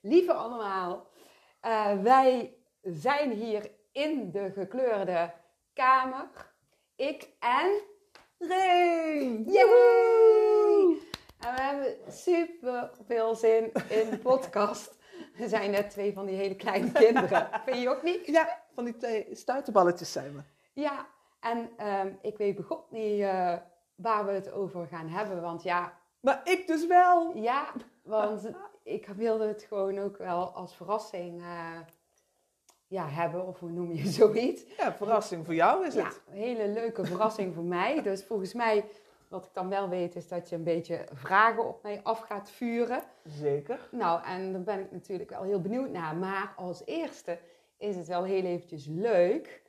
Lieve allemaal, uh, wij zijn hier in de gekleurde kamer. Ik en Ray! Yay! En we hebben super veel zin in de podcast. We zijn net twee van die hele kleine kinderen. Vind je ook niet? Ja, van die twee stuiterballetjes zijn we. Ja, en um, ik weet begot niet uh, waar we het over gaan hebben. Want ja... Maar ik dus wel! Ja, want ik wilde het gewoon ook wel als verrassing uh, ja, hebben. Of hoe noem je zoiets? Ja, verrassing voor jou is ja, het. een hele leuke verrassing voor mij. Dus volgens mij, wat ik dan wel weet, is dat je een beetje vragen op mij af gaat vuren. Zeker. Nou, en daar ben ik natuurlijk wel heel benieuwd naar. Maar als eerste is het wel heel eventjes leuk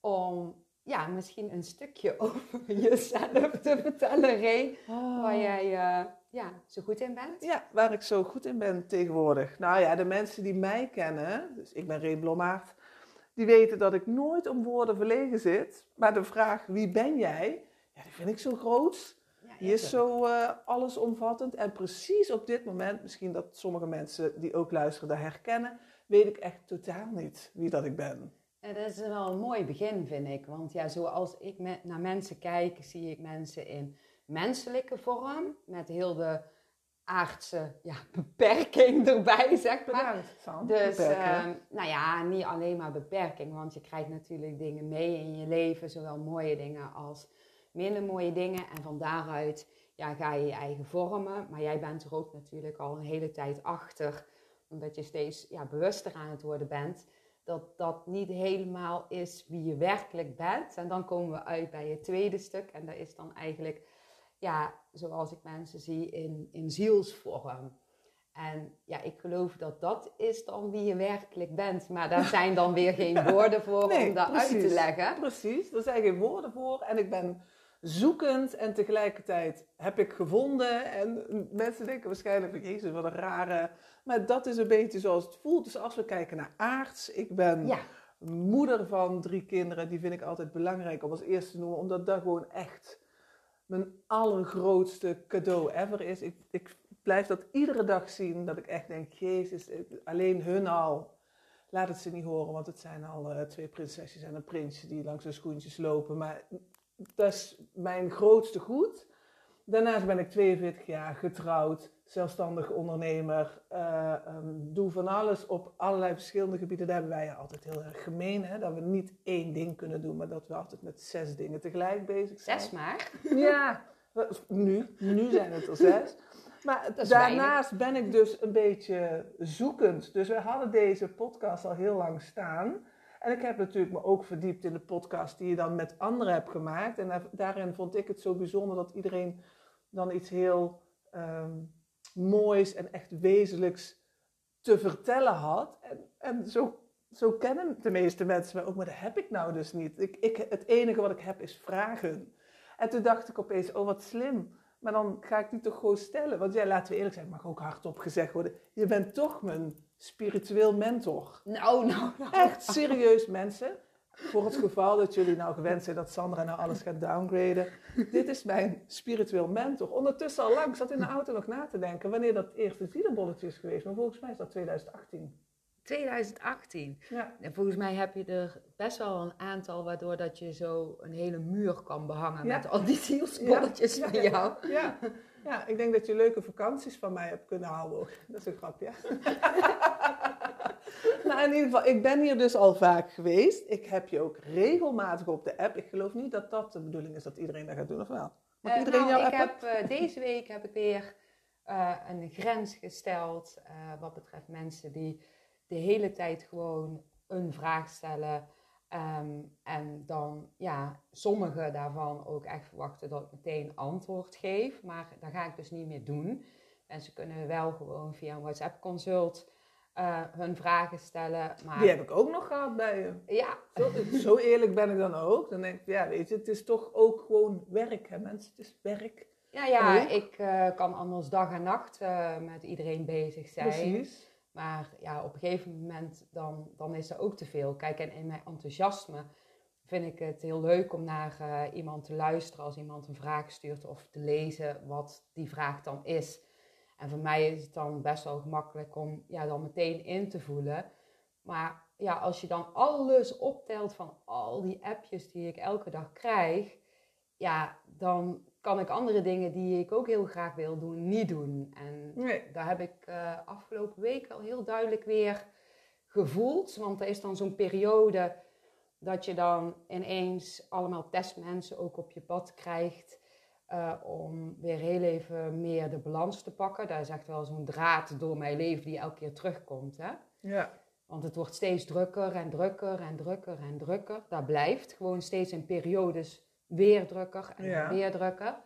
om ja, misschien een stukje over jezelf te vertellen, Ray. Oh. Waar jij uh, ja, zo goed in bent. Ja, waar ik zo goed in ben tegenwoordig. Nou ja, de mensen die mij kennen, dus ik ben Ray Blommaert, die weten dat ik nooit om woorden verlegen zit. Maar de vraag, wie ben jij? Ja, die vind ik zo groot. Ja, Die is zo uh, allesomvattend. En precies op dit moment, misschien dat sommige mensen die ook luisteren dat herkennen, weet ik echt totaal niet wie dat ik ben. Dat is wel een mooi begin, vind ik. Want ja, zoals ik met, naar mensen kijk, zie ik mensen in menselijke vorm. Met heel de aardse ja, beperking erbij, zeg maar. Dus, uh, nou ja, niet alleen maar beperking. Want je krijgt natuurlijk dingen mee in je leven. Zowel mooie dingen als minder mooie dingen. En van daaruit ja, ga je je eigen vormen. Maar jij bent er ook natuurlijk al een hele tijd achter. Omdat je steeds ja, bewuster aan het worden bent dat dat niet helemaal is wie je werkelijk bent. En dan komen we uit bij het tweede stuk. En dat is dan eigenlijk, ja, zoals ik mensen zie, in, in zielsvorm. En ja, ik geloof dat dat is dan wie je werkelijk bent. Maar daar zijn dan weer geen woorden voor Nee, om dat uit te leggen. Precies, er zijn geen woorden voor. En ik ben zoekend en tegelijkertijd heb ik gevonden. En mensen denken waarschijnlijk van, jezus, wat een rare... Maar dat is een beetje zoals het voelt. Dus als we kijken naar aards, ik ben Ja, moeder van drie kinderen. Die vind ik altijd belangrijk om als eerste te noemen. Omdat dat gewoon echt mijn allergrootste cadeau ever is. Ik, ik blijf dat iedere dag zien. Dat ik echt denk, jezus, alleen hun al... Laat het ze niet horen, want het zijn al eh, twee prinsesjes en een prinsje die langs hun schoentjes lopen. Maar dat is mijn grootste goed. Daarnaast ben ik 42 jaar getrouwd, zelfstandig ondernemer. eh, ehm, doe van alles op allerlei verschillende gebieden. Daar hebben wij altijd heel erg gemeen. Hè? Dat we niet één ding kunnen doen, maar dat we altijd met zes dingen tegelijk bezig zijn. zes maar. Ja, nu. Nu zijn het er zes. Maar daarnaast ben ik dus een beetje zoekend. Dus we hadden deze podcast al heel lang staan. En ik heb natuurlijk me ook verdiept in de podcast die je dan met anderen hebt gemaakt. En daar- daarin vond ik het zo bijzonder dat iedereen dan iets heel ehm, moois en echt wezenlijks te vertellen had. En, en zo, zo kennen de meeste mensen mij ook, maar dat heb ik nou dus niet. Ik, ik, het enige wat ik heb is vragen. En toen dacht ik opeens, oh wat slim. Maar dan ga ik die toch gewoon stellen. Want ja, laten we eerlijk zijn, mag ook hardop gezegd worden. Je bent toch mijn spiritueel mentor. Nou, nou, nou. Echt serieus mensen. Voor het geval dat jullie nou gewend zijn dat Sandra nou alles gaat downgraden. Dit is mijn spiritueel mentor. Ondertussen al lang, ik zat in de auto nog na te denken wanneer dat eerste zielenbolletje is geweest. Maar volgens mij is dat 2018. 2018. Ja. En volgens mij heb je er best wel een aantal waardoor dat je zo een hele muur kan behangen Ja. met al die zielsbolletjes Ja, van jou. Ja. ja, ik denk dat je leuke vakanties van mij hebt kunnen houden. ook. Dat is een grapje. nou, in ieder geval, ik ben hier dus al vaak geweest. Ik heb je ook regelmatig op de app. Ik geloof niet dat dat de bedoeling is dat iedereen dat gaat doen, of wel? Mag Eh, iedereen nou, ik heb, eh, deze week heb ik weer eh, een grens gesteld wat betreft mensen die de hele tijd gewoon een vraag stellen. ehm, en dan, ja, sommige daarvan ook echt verwachten dat ik meteen antwoord geef. Maar dat ga ik dus niet meer doen. Mensen kunnen wel gewoon via een WhatsApp-consult eh, hun vragen stellen. Maar Die heb ik ook nog gehad bij je. ja, Zo, zo eerlijk ben ik dan ook. Dan denk ik, ja, weet je, het is toch ook gewoon werk, hè mensen. Het is werk. ja, ja Ook. ik eh, kan anders dag en nacht eh, met iedereen bezig zijn. Precies. Maar ja, op een gegeven moment dan, dan is er ook te veel. Kijk, en in mijn enthousiasme vind ik het heel leuk om naar iemand te luisteren als iemand een vraag stuurt of te lezen wat die vraag dan is. En voor mij is het dan best wel gemakkelijk om ja, dan meteen in te voelen. Maar ja, als je dan alles optelt van al die appjes die ik elke dag krijg, ja, dan kan ik andere dingen die ik ook heel graag wil doen, niet doen. En Nee. daar heb ik eh, afgelopen week al heel duidelijk weer gevoeld. Want er is dan zo'n periode dat je dan ineens allemaal testmensen ook op je pad krijgt. Eh, om weer heel even meer de balans te pakken. Daar is echt wel zo'n draad door mijn leven die elke keer terugkomt. Hè? Ja. Want het wordt steeds drukker en drukker en drukker en drukker. Dat blijft gewoon steeds in periodes weer drukker en Ja. weer drukker.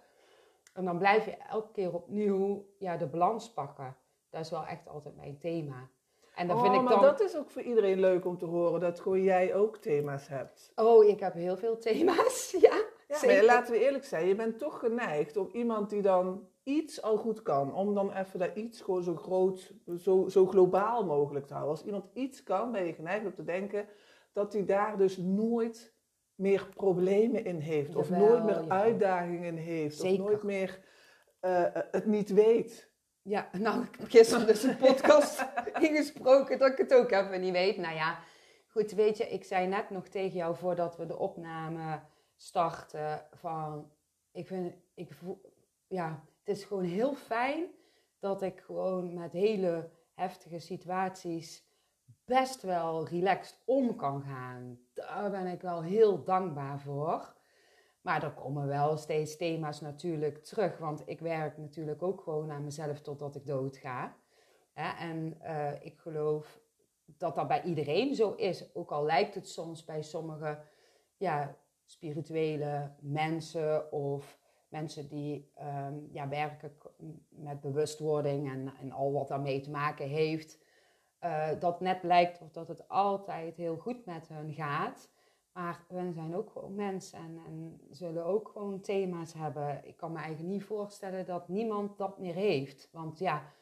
En dan blijf je elke keer opnieuw ja, de balans pakken. Dat is wel echt altijd mijn thema. En dan oh, vind ik maar dan... dat is ook voor iedereen leuk om te horen, dat gewoon jij ook thema's hebt. Oh, ik heb heel veel thema's. Ja. Maar laten we eerlijk zijn, je bent toch geneigd om iemand die dan iets al goed kan, om dan even dat iets gewoon zo groot, zo, zo globaal mogelijk te houden. Als iemand iets kan, ben je geneigd om te denken dat hij daar dus nooit meer problemen in heeft, of Jawel, nooit meer uitdagingen in heeft, Zeker. of nooit meer eh, eh, het niet weet. Ja, nou, ik heb gisteren dus een podcast ingesproken dat ik het ook even niet weet. Nou ja, goed, weet je, ik zei net nog tegen jou voordat we de opname starten van, ik vind, ik ja, het is gewoon heel fijn dat ik gewoon met hele heftige situaties best wel relaxed om kan gaan. Daar ben ik wel heel dankbaar voor. Maar er komen wel steeds thema's natuurlijk terug. Want ik werk natuurlijk ook gewoon aan mezelf totdat ik doodga. En eh, ik geloof dat dat bij iedereen zo is. Ook al lijkt het soms bij sommige ja, spirituele mensen of mensen die ehm, ja, werken met bewustwording en, en al wat daarmee te maken heeft. eh, dat net lijkt of dat het altijd heel goed met hun gaat. Maar we zijn ook gewoon mensen en, en zullen ook gewoon thema's hebben. Ik kan me eigenlijk niet voorstellen dat niemand dat meer heeft. Want ja,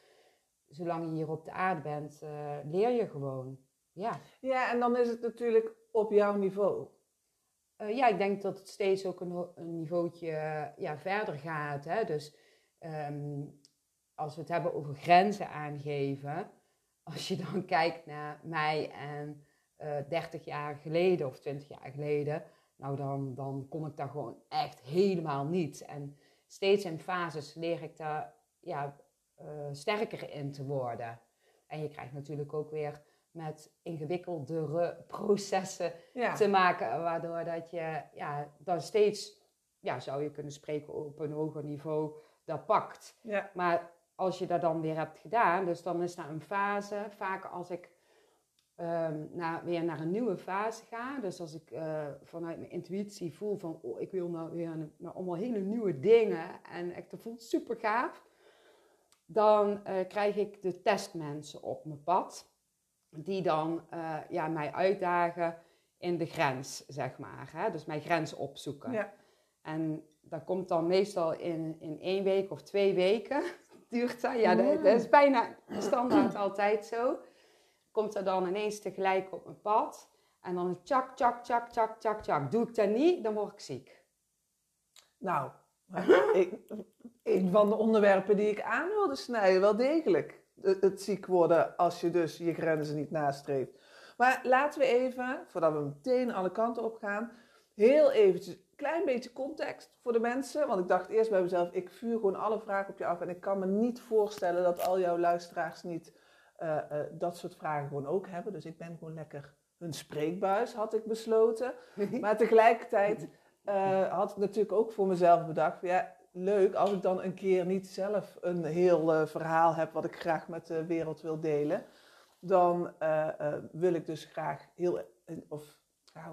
zolang je hier op de aarde bent, eh, leer je gewoon. Ja. Ja, en dan is het natuurlijk op jouw niveau. Eh, ja, ik denk dat het steeds ook een, een niveautje eh, ja, verder gaat. Hè? Dus ehm, als we het hebben over grenzen aangeven, als je dan kijkt naar mij en eh 30 jaar geleden of 20 jaar geleden, nou dan, dan kon ik daar gewoon echt helemaal niet. En steeds in fases leer ik daar ja, sterker in te worden. En je krijgt natuurlijk ook weer met ingewikkeldere processen Ja. te maken, waardoor dat je ja, dan steeds, ja, zou je kunnen spreken op een hoger niveau, dat pakt. ja. Maar als je dat dan weer hebt gedaan, dus dan is dat een fase, vaak als ik ehm, naar, weer naar een nieuwe fase ga, dus als ik eh, vanuit mijn intuïtie voel van, oh, ik wil nou weer een- naar allemaal hele nieuwe dingen en echt, dat voelt super gaaf, dan eh, krijg ik de testmensen op mijn pad, die dan eh, ja, mij uitdagen in de grens, zeg maar. Hè? Dus mijn grens opzoeken. Ja. En dat komt dan meestal in, in één week of twee weken. Duurt dat? Ja, dat, dat is bijna standaard altijd zo. Komt er dan ineens tegelijk op mijn pad. En dan tjak, tjak, tjak, tjak, tjak, tjak. Doe ik dat niet, dan word ik ziek. Nou, ik, een van de onderwerpen die ik aan wilde snijden, wel degelijk. Het, ziek worden als je dus je grenzen niet nastreeft. Maar laten we even, voordat we meteen alle kanten op gaan, heel eventjes een klein beetje context voor de mensen. Want ik dacht eerst bij mezelf, ik vuur gewoon alle vragen op je af. En ik kan me niet voorstellen dat al jouw luisteraars niet eh, eh, dat soort vragen gewoon ook hebben. Dus ik ben gewoon lekker hun spreekbuis, had ik besloten. Maar tegelijkertijd eh, had ik natuurlijk ook voor mezelf bedacht, ja, leuk als ik dan een keer niet zelf een heel eh, verhaal heb wat ik graag met de wereld wil delen. Dan eh, eh, wil ik dus graag heel, of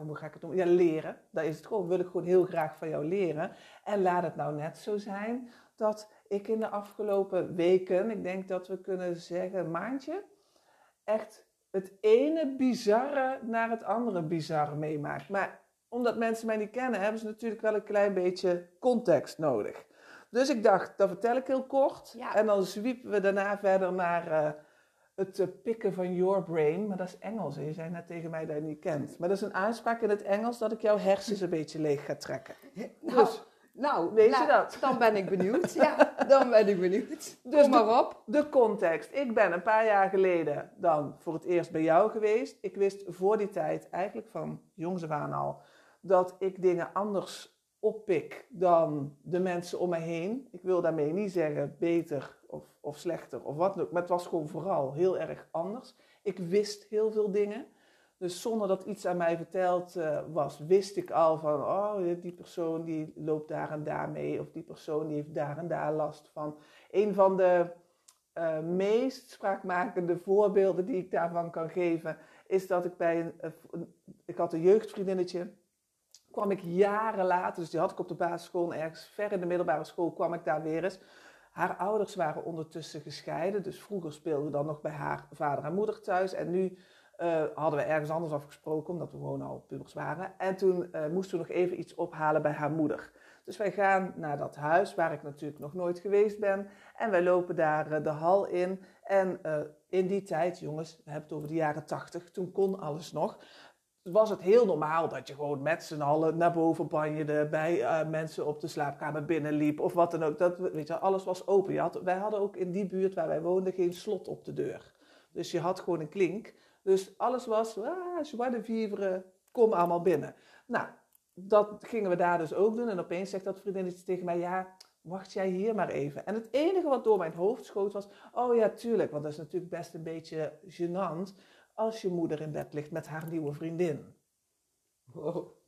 hoe ga ik het doen? Ja, leren. Dat is het gewoon. Wil ik gewoon heel graag van jou leren. En laat het nou net zo zijn dat ik in de afgelopen weken, ik denk dat we kunnen zeggen maandje, echt het ene bizarre naar het andere bizarre meemaak. Maar omdat mensen mij niet kennen, hebben ze natuurlijk wel een klein beetje context nodig. Dus ik dacht, dat vertel ik heel kort. Ja. En dan zwiepen we daarna verder naar eh, het eh, pikken van your brain. Maar dat is Engels. hè. Je zei net tegen mij dat je niet kent. Maar dat is een uitspraak in het Engels dat ik jouw hersens een beetje leeg ga trekken. Nou, Dus Nou, Weet je nou, dat? Dan ben ik benieuwd. Ja, dan ben ik benieuwd. Dus Kom maar op. De context. Ik ben een paar jaar geleden dan voor het eerst bij jou geweest. Ik wist voor die tijd, eigenlijk van jongs af aan al, dat ik dingen anders oppik dan de mensen om me heen. Ik wil daarmee niet zeggen beter of, of slechter of wat ook, maar het was gewoon vooral heel erg anders. Ik wist heel veel dingen. Dus zonder dat iets aan mij verteld eh, was, wist ik al van, oh, die persoon die loopt daar en daar mee, of die persoon die heeft daar en daar last van. Een van de eh, meest spraakmakende voorbeelden die ik daarvan kan geven, is dat ik bij een, een- ik had een jeugdvriendinnetje, kwam ik jaren later, dus die had ik op de basisschool, en ergens ver in de middelbare school, kwam ik daar weer eens. Haar ouders waren ondertussen gescheiden, dus vroeger speelden we dan nog bij haar vader en moeder thuis. En nu eh, hadden we ergens anders afgesproken, omdat we gewoon al pubers waren. En toen eh, moesten we nog even iets ophalen bij haar moeder. Dus wij gaan naar dat huis, waar ik natuurlijk nog nooit geweest ben. En wij lopen daar eh, de hal in. En in die tijd, jongens, we hebben het over de jaren tachtig, toen kon alles nog. Was het heel normaal dat je gewoon met z'n allen naar boven banjerde, bij eh, mensen op de slaapkamer binnenliep of wat dan ook. Dat, weet je, alles was open. Je had, wij hadden ook in die buurt waar wij woonden geen slot op de deur. Dus je had gewoon een klink. Dus alles was, ah, joie de vivre, kom allemaal binnen. Nou, dat gingen we daar dus ook doen. En opeens zegt dat vriendinnetje tegen mij, ja, wacht jij hier maar even. En het enige wat door mijn hoofd schoot was, oh ja, tuurlijk, want dat is natuurlijk best een beetje gênant als je moeder in bed ligt met haar nieuwe vriendin.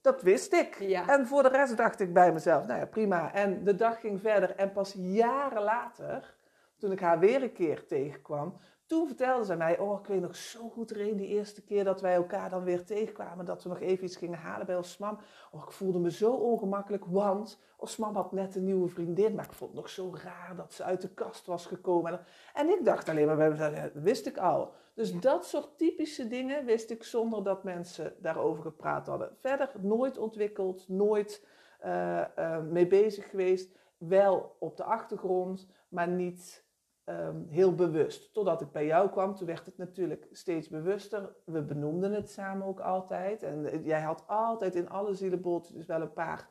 Dat wist ik. Ja. En voor de rest dacht ik bij mezelf, nou ja, prima. En de dag ging verder. En pas jaren later, toen ik haar weer een keer tegenkwam, toen vertelde zij mij, oh, ik weet nog zo goed erin, die eerste keer dat wij elkaar dan weer tegenkwamen, dat we nog even iets gingen halen bij Osmam. Oh, ik voelde me zo ongemakkelijk, want Osmam had net een nieuwe vriendin, maar ik vond het nog zo raar dat ze uit de kast was gekomen. En ik dacht alleen maar bij mezelf, dat wist ik al. Dus dat soort typische dingen wist ik zonder dat mensen daarover gepraat hadden. Verder nooit ontwikkeld, nooit eh, eh, mee bezig geweest. Wel op de achtergrond, maar niet ehm, heel bewust. Totdat ik bij jou kwam, toen werd het natuurlijk steeds bewuster. We benoemden het samen ook altijd. En eh, jij had altijd in alle zielenbolletjes dus wel een paar,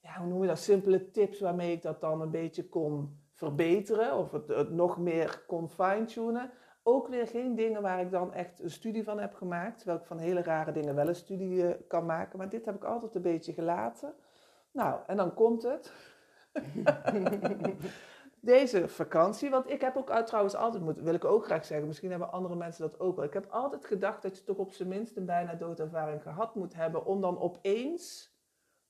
ja, hoe noem je dat, simpele tips waarmee ik dat dan een beetje kon verbeteren. Of het, het nog meer kon fine-tunen. Ook weer geen dingen waar ik dan echt een studie van heb gemaakt. Terwijl ik van hele rare dingen wel een studie eh, kan maken. Maar dit heb ik altijd een beetje gelaten. Nou, en dan komt het. Deze vakantie, want ik heb ook uit- trouwens altijd, moet, wil ik ook graag zeggen, misschien hebben andere mensen dat ook wel. Ik heb altijd gedacht dat je toch op zijn minst een bijna doodervaring gehad moet hebben om dan opeens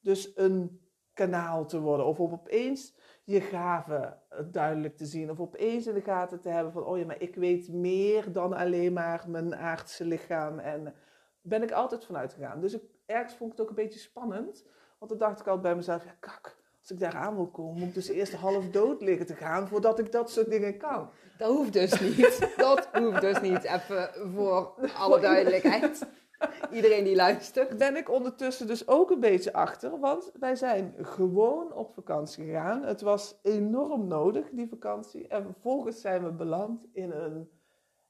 dus een kanaal te worden. Of om opeens je gaven duidelijk te zien. Of opeens in de gaten te hebben van, oh ja, maar ik weet meer dan alleen maar mijn aardse lichaam. En ben ik altijd vanuit gegaan. Dus ik, ergens vond ik het ook een beetje spannend. Want dan dacht ik altijd bij mezelf, ja kak, als ik daar aan wil komen, moet ik dus eerst half dood liggen te gaan voordat ik dat soort dingen kan. Dat hoeft dus niet. Dat hoeft dus niet. Even voor alle duidelijkheid. Iedereen die luistert. Ben ik ondertussen dus ook een beetje achter, want wij zijn gewoon op vakantie gegaan. Het was enorm nodig, die vakantie. En vervolgens zijn we beland in een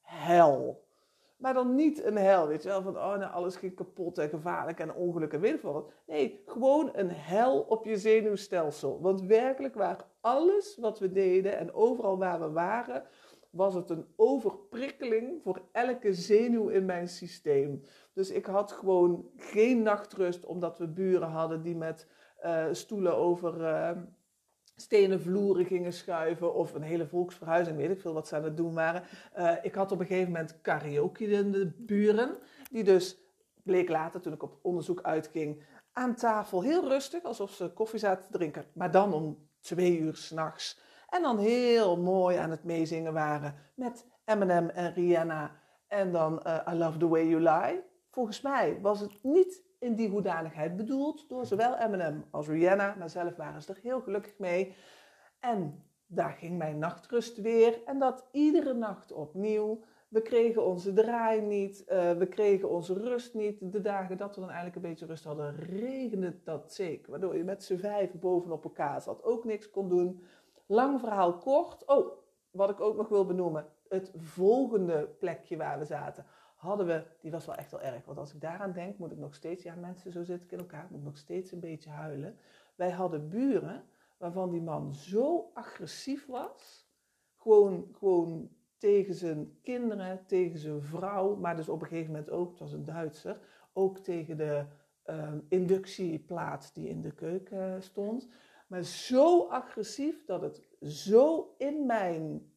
hel. Maar dan niet een hel, weet je wel, van oh, nou, alles ging kapot en gevaarlijk en ongeluk en weet. Nee, gewoon een hel op je zenuwstelsel. Want werkelijk waar alles wat we deden en overal waar we waren, was het een overprikkeling voor elke zenuw in mijn systeem. Dus ik had gewoon geen nachtrust, omdat we buren hadden die met eh, stoelen over eh, stenen vloeren gingen schuiven. Of een hele volksverhuizing, weet ik veel wat ze aan het doen waren. Eh, ik had op een gegeven moment karaoke in de buren. Die dus, bleek later toen ik op onderzoek uitging, aan tafel heel rustig, alsof ze koffie zaten te drinken. Maar dan om twee uur s'nachts. En dan heel mooi aan het meezingen waren met Eminem en Rihanna. En dan eh, I Love The Way You Lie. Volgens mij was het niet in die hoedanigheid bedoeld door zowel Eminem als Rihanna. Maar zelf waren ze er heel gelukkig mee. En daar ging mijn nachtrust weer. En dat iedere nacht opnieuw. We kregen onze draai niet. eh, we kregen onze rust niet. De dagen dat we dan eigenlijk een beetje rust hadden, regende dat zeker. Waardoor je met z'n vijf bovenop elkaar zat. Ook niks kon doen. Lang verhaal kort. Oh, wat ik ook nog wil benoemen. Het volgende plekje waar we zaten, hadden we, die was wel echt wel erg. Want als ik daaraan denk, moet ik nog steeds, ja mensen, zo zit ik in elkaar, moet ik nog steeds een beetje huilen. Wij hadden buren waarvan die man zo agressief was. Gewoon, gewoon tegen zijn kinderen, tegen zijn vrouw, maar dus op een gegeven moment ook, het was een Duitser, ook tegen de uh, inductieplaat die in de keuken stond. Maar zo agressief dat het zo in mijn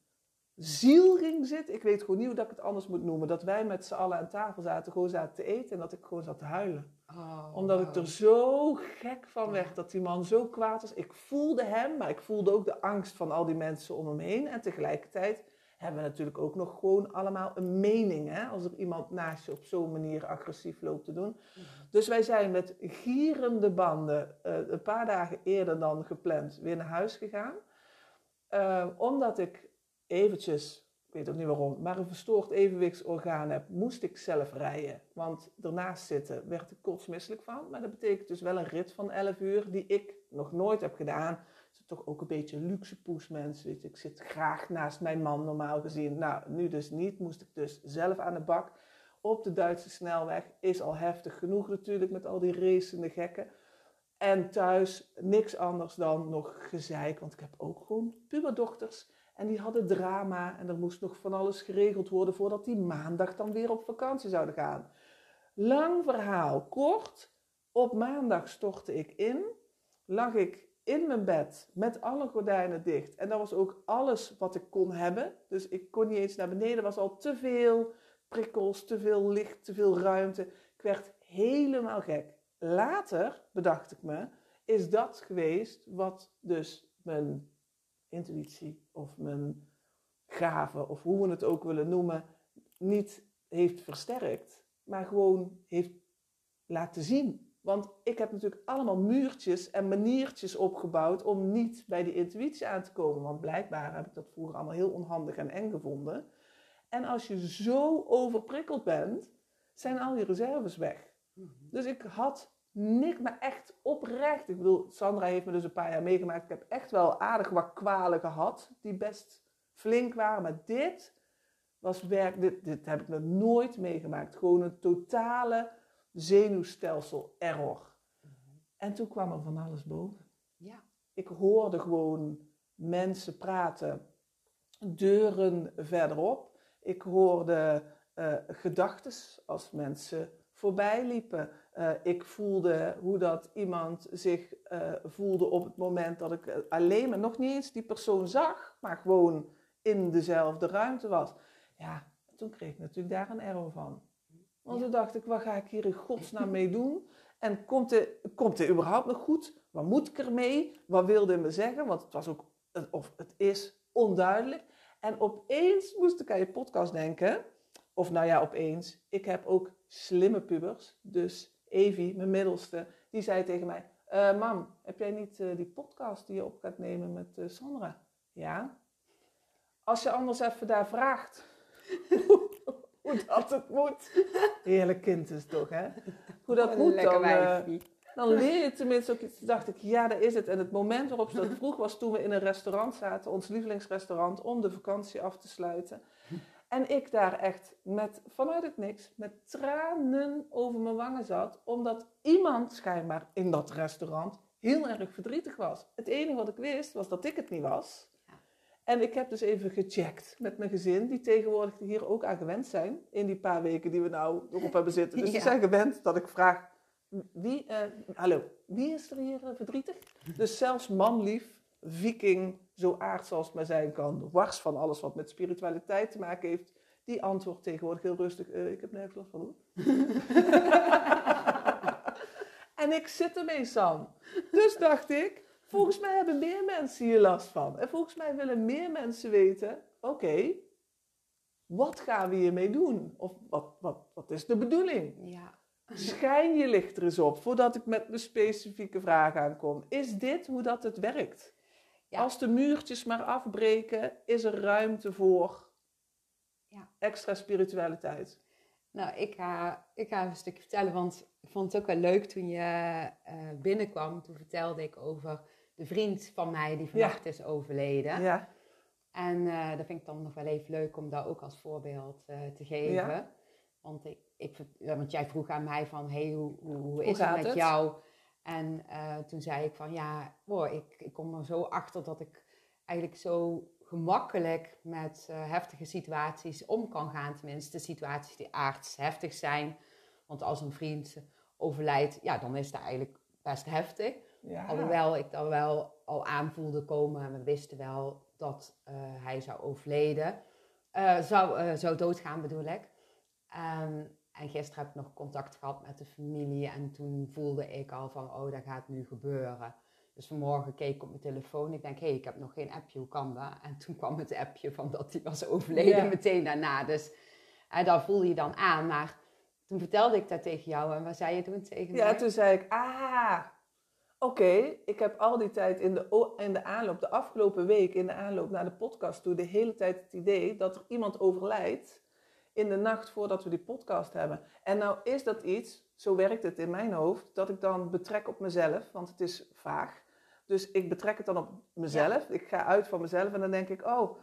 ziel ging zitten. Ik weet gewoon niet hoe dat ik het anders moet noemen. Dat wij met z'n allen aan tafel zaten, gewoon zaten te eten en dat ik gewoon zat te huilen. Oh, Omdat ik er zo gek van werd dat die man zo kwaad was. Ik voelde hem, maar ik voelde ook de angst van al die mensen om hem heen. En tegelijkertijd hebben we natuurlijk ook nog gewoon allemaal een mening. Hè? Als er iemand naast je op zo'n manier agressief loopt te doen. Dus wij zijn met gierende banden eh, een paar dagen eerder dan gepland weer naar huis gegaan. Eh, omdat ik eventjes, ik weet ook niet waarom, maar een verstoord evenwichtsorgaan heb, moest ik zelf rijden. Want ernaast zitten werd ik kotsmisselijk van. Maar dat betekent dus wel een rit van 11 uur die ik nog nooit heb gedaan. Toch ook een beetje luxe poesmens. Weet je. Ik zit graag naast mijn man normaal gezien. Nou, nu dus niet. Moest ik dus zelf aan de bak. Op de Duitse snelweg is al heftig genoeg natuurlijk met al die racende gekken. En thuis niks anders dan nog gezeik. Want ik heb ook gewoon puberdochters. En die hadden drama en er moest nog van alles geregeld worden voordat die maandag dan weer op vakantie zouden gaan. Lang verhaal kort. Op maandag stortte ik in. Lag ik in mijn bed met alle gordijnen dicht. En dat was ook alles wat ik kon hebben. Dus ik kon niet eens naar beneden. Er was al te veel prikkels, te veel licht, te veel ruimte. Ik werd helemaal gek. Later, bedacht ik me, is dat geweest wat dus mijn intuïtie of mijn gave, of hoe we het ook willen noemen, niet heeft versterkt, maar gewoon heeft laten zien. Want ik heb natuurlijk allemaal muurtjes en maniertjes opgebouwd om niet bij die intuïtie aan te komen. Want blijkbaar heb ik dat vroeger allemaal heel onhandig en eng gevonden. En als je zo overprikkeld bent, zijn al je reserves weg. Dus ik had niks, maar echt oprecht. Ik bedoel, Sandra heeft me dus een paar jaar meegemaakt. Ik heb echt wel aardig wat kwalen gehad, die best flink waren. Maar dit was werk, dit, dit heb ik nog nooit meegemaakt. Gewoon een totale zenuwstelsel error. En toen kwam er van alles boven. Ja. Ik hoorde gewoon mensen praten, deuren verderop. Ik hoorde uh, gedachten als mensen voorbij liepen. Uh, ik voelde hoe dat iemand zich uh, voelde op het moment dat ik alleen maar nog niet eens die persoon zag, maar gewoon in dezelfde ruimte was. Ja, toen kreeg ik natuurlijk daar een error van. Want toen dacht ik, wat ga ik hier in godsnaam mee doen? En komt het, komt überhaupt nog goed? Wat moet ik ermee? Wat wilde hij me zeggen? Want het was ook, of het is onduidelijk. En opeens moest ik aan je podcast denken. Of nou ja, opeens. Ik heb ook slimme pubers. Dus Evie, mijn middelste, die zei tegen mij... Uh, mam, heb jij niet uh, die podcast die je op gaat nemen met uh, Sandra? Ja. Als je anders even daar vraagt hoe dat het moet. Heerlijk kind is toch, hè? Hoe dat moet dan, uh, dan leer je tenminste ook iets. Toen dacht ik, ja, dat is het. En het moment waarop ze dat vroeg was toen we in een restaurant zaten, ons lievelingsrestaurant, om de vakantie af te sluiten. En ik daar echt met, vanuit het niks, met tranen over mijn wangen zat, omdat iemand schijnbaar in dat restaurant heel erg verdrietig was. Het enige wat ik wist, was dat ik het niet was. En ik heb dus even gecheckt met mijn gezin, die tegenwoordig hier ook aan gewend zijn. In die paar weken die we nou erop hebben zitten. Dus ja. die zijn gewend dat ik vraag, wie, uh, hallo, wie is er hier uh, verdrietig? Dus zelfs manlief, viking, zo aards als het maar zijn kan, wars van alles wat met spiritualiteit te maken heeft, die antwoordt tegenwoordig heel rustig, uh, ik heb nergens last van hoor. en ik zit ermee, Sam. Dus dacht ik, Volgens mij hebben meer mensen hier last van. En volgens mij willen meer mensen weten: oké, okay, wat gaan we hiermee doen? Of wat, wat, wat is de bedoeling? Ja. Schijn je licht er eens op voordat ik met mijn specifieke vraag aankom. Is dit hoe dat het werkt? Ja. Als de muurtjes maar afbreken, is er ruimte voor ja. extra spiritualiteit. Nou, ik ga, ik ga even een stukje vertellen, want ik vond het ook wel leuk toen je uh, binnenkwam. Toen vertelde ik over de vriend van mij die vannacht ja. is overleden. Ja. En uh, dat vind ik dan nog wel even leuk om dat ook als voorbeeld uh, te geven. Ja. Want, ik, ik, want jij vroeg aan mij van, hey, hoe, hoe, hoe is hoe het met het? jou? En eh, toen zei ik van ja, wow, ik, ik kom er zo achter dat ik eigenlijk zo gemakkelijk met eh, heftige situaties om kan gaan. Tenminste, situaties die aards heftig zijn. Want als een vriend overlijdt, ja, dan is dat eigenlijk best heftig. Ja. Alhoewel ik dat wel al aanvoelde komen en we wisten wel dat eh, hij zou overleden. Eh, zou, eh, zou doodgaan bedoel ik. Ehm, en gisteren heb ik nog contact gehad met de familie en toen voelde ik al van, oh, dat gaat nu gebeuren. Dus vanmorgen keek ik op mijn telefoon. Ik denk, hé, hey, ik heb nog geen appje, hoe kan dat? En toen kwam het appje van dat hij was overleden Ja. meteen daarna. Dus uh, dat voel je dan aan. Maar toen vertelde ik dat tegen jou en wat zei je toen tegen Ja, mij? toen zei ik, ah, oké, ik heb al die tijd in de, in de aanloop, de afgelopen week in de aanloop naar de podcast toe, de hele tijd het idee dat er iemand overlijdt in de nacht voordat we die podcast hebben. En nou is dat iets, zo werkt het in mijn hoofd, dat ik dan betrek op mezelf, want het is vaag. Dus ik betrek het dan op mezelf, ik ga uit van mezelf en dan denk ik, oh,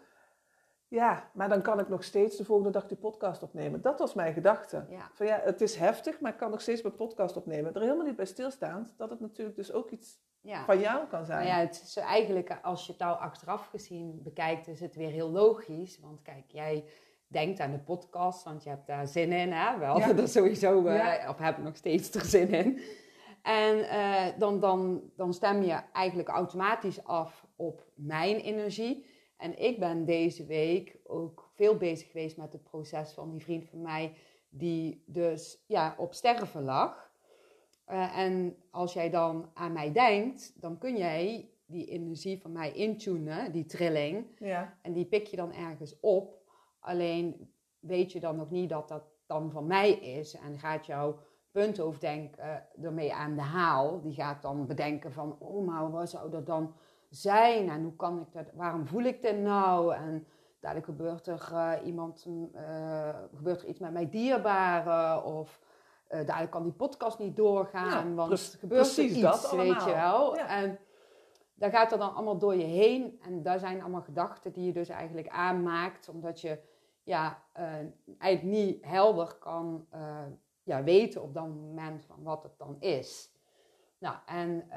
ja, maar dan kan ik nog steeds de volgende dag die podcast opnemen. Dat was mijn gedachte. Ja. Van ja, het is heftig, maar ik kan nog steeds mijn podcast opnemen. Er helemaal niet bij stilstaand dat het natuurlijk dus ook iets Ja. van jou kan zijn. Ja, het is eigenlijk, als je het nou achteraf gezien bekijkt, is het weer heel logisch. Want kijk, jij denkt aan de podcast, want je hebt daar zin in, hè? We hadden Ja. er sowieso, eh, of hebben nog steeds er zin in. En eh, dan, dan, dan stem je eigenlijk automatisch af op mijn energie. En ik ben deze week ook veel bezig geweest met het proces van die vriend van mij, die dus ja, op sterven lag. Eh, en als jij dan aan mij denkt, dan kun jij die energie van mij intunen, die trilling. Ja, En die pik je dan ergens op. Alleen weet je dan nog niet dat dat dan van mij is. En gaat jouw punthoofddenken eh, ermee aan de haal. Die gaat dan bedenken van, oh maar wat zou dat dan zijn? En hoe kan ik dat, waarom voel ik dit nou? En dadelijk gebeurt er, eh, iemand, eh, gebeurt er iets met mijn dierbaren. Of eh dadelijk kan die podcast niet doorgaan. Ja, want gebeurt er precies iets, dat weet je wel. Ja. En daar gaat er dan allemaal door je heen. En daar zijn allemaal gedachten die je dus eigenlijk aanmaakt. Omdat je ja, eigenlijk niet helder kan ja, weten op dat moment van wat het dan is. Nou, en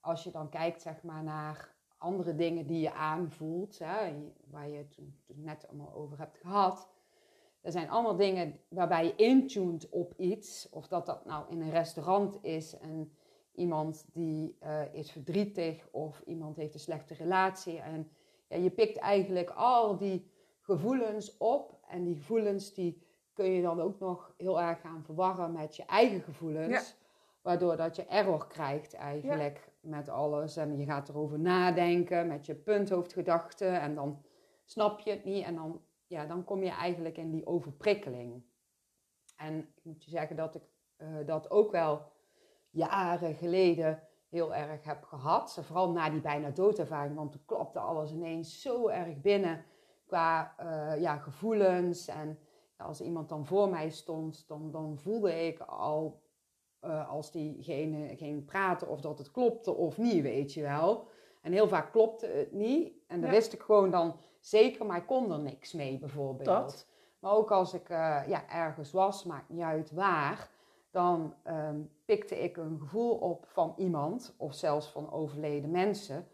als je dan kijkt zeg maar naar andere dingen die je aanvoelt, hè, waar je het net allemaal over hebt gehad. Er zijn allemaal dingen waarbij je intuned op iets. Of dat dat nou in een restaurant is en iemand die eh, is verdrietig of iemand heeft een slechte relatie. En ja, je pikt eigenlijk al die gevoelens op. En die gevoelens die kun je dan ook nog heel erg gaan verwarren met je eigen gevoelens. Waardoor dat je error krijgt eigenlijk met alles. En je gaat erover nadenken met je punthoofdgedachten. En dan snap je het niet. En dan, ja, dan kom je eigenlijk in die overprikkeling. En ik moet je zeggen dat ik eh, dat ook wel jaren geleden heel erg heb gehad. Vooral na die bijna doodervaring. Want toen klopte alles ineens zo erg binnen qua eh, ja, gevoelens. En ja, als iemand dan voor mij stond, dan, dan voelde ik al eh, als diegene ging praten of dat het klopte of niet, weet je wel. En heel vaak klopte het niet. En dan Ja. wist ik gewoon dan zeker, maar ik kon er niks mee bijvoorbeeld. Dat. Maar ook als ik eh, ja, ergens was, maakt niet uit waar, dan ehm, pikte ik een gevoel op van iemand of zelfs van overleden mensen.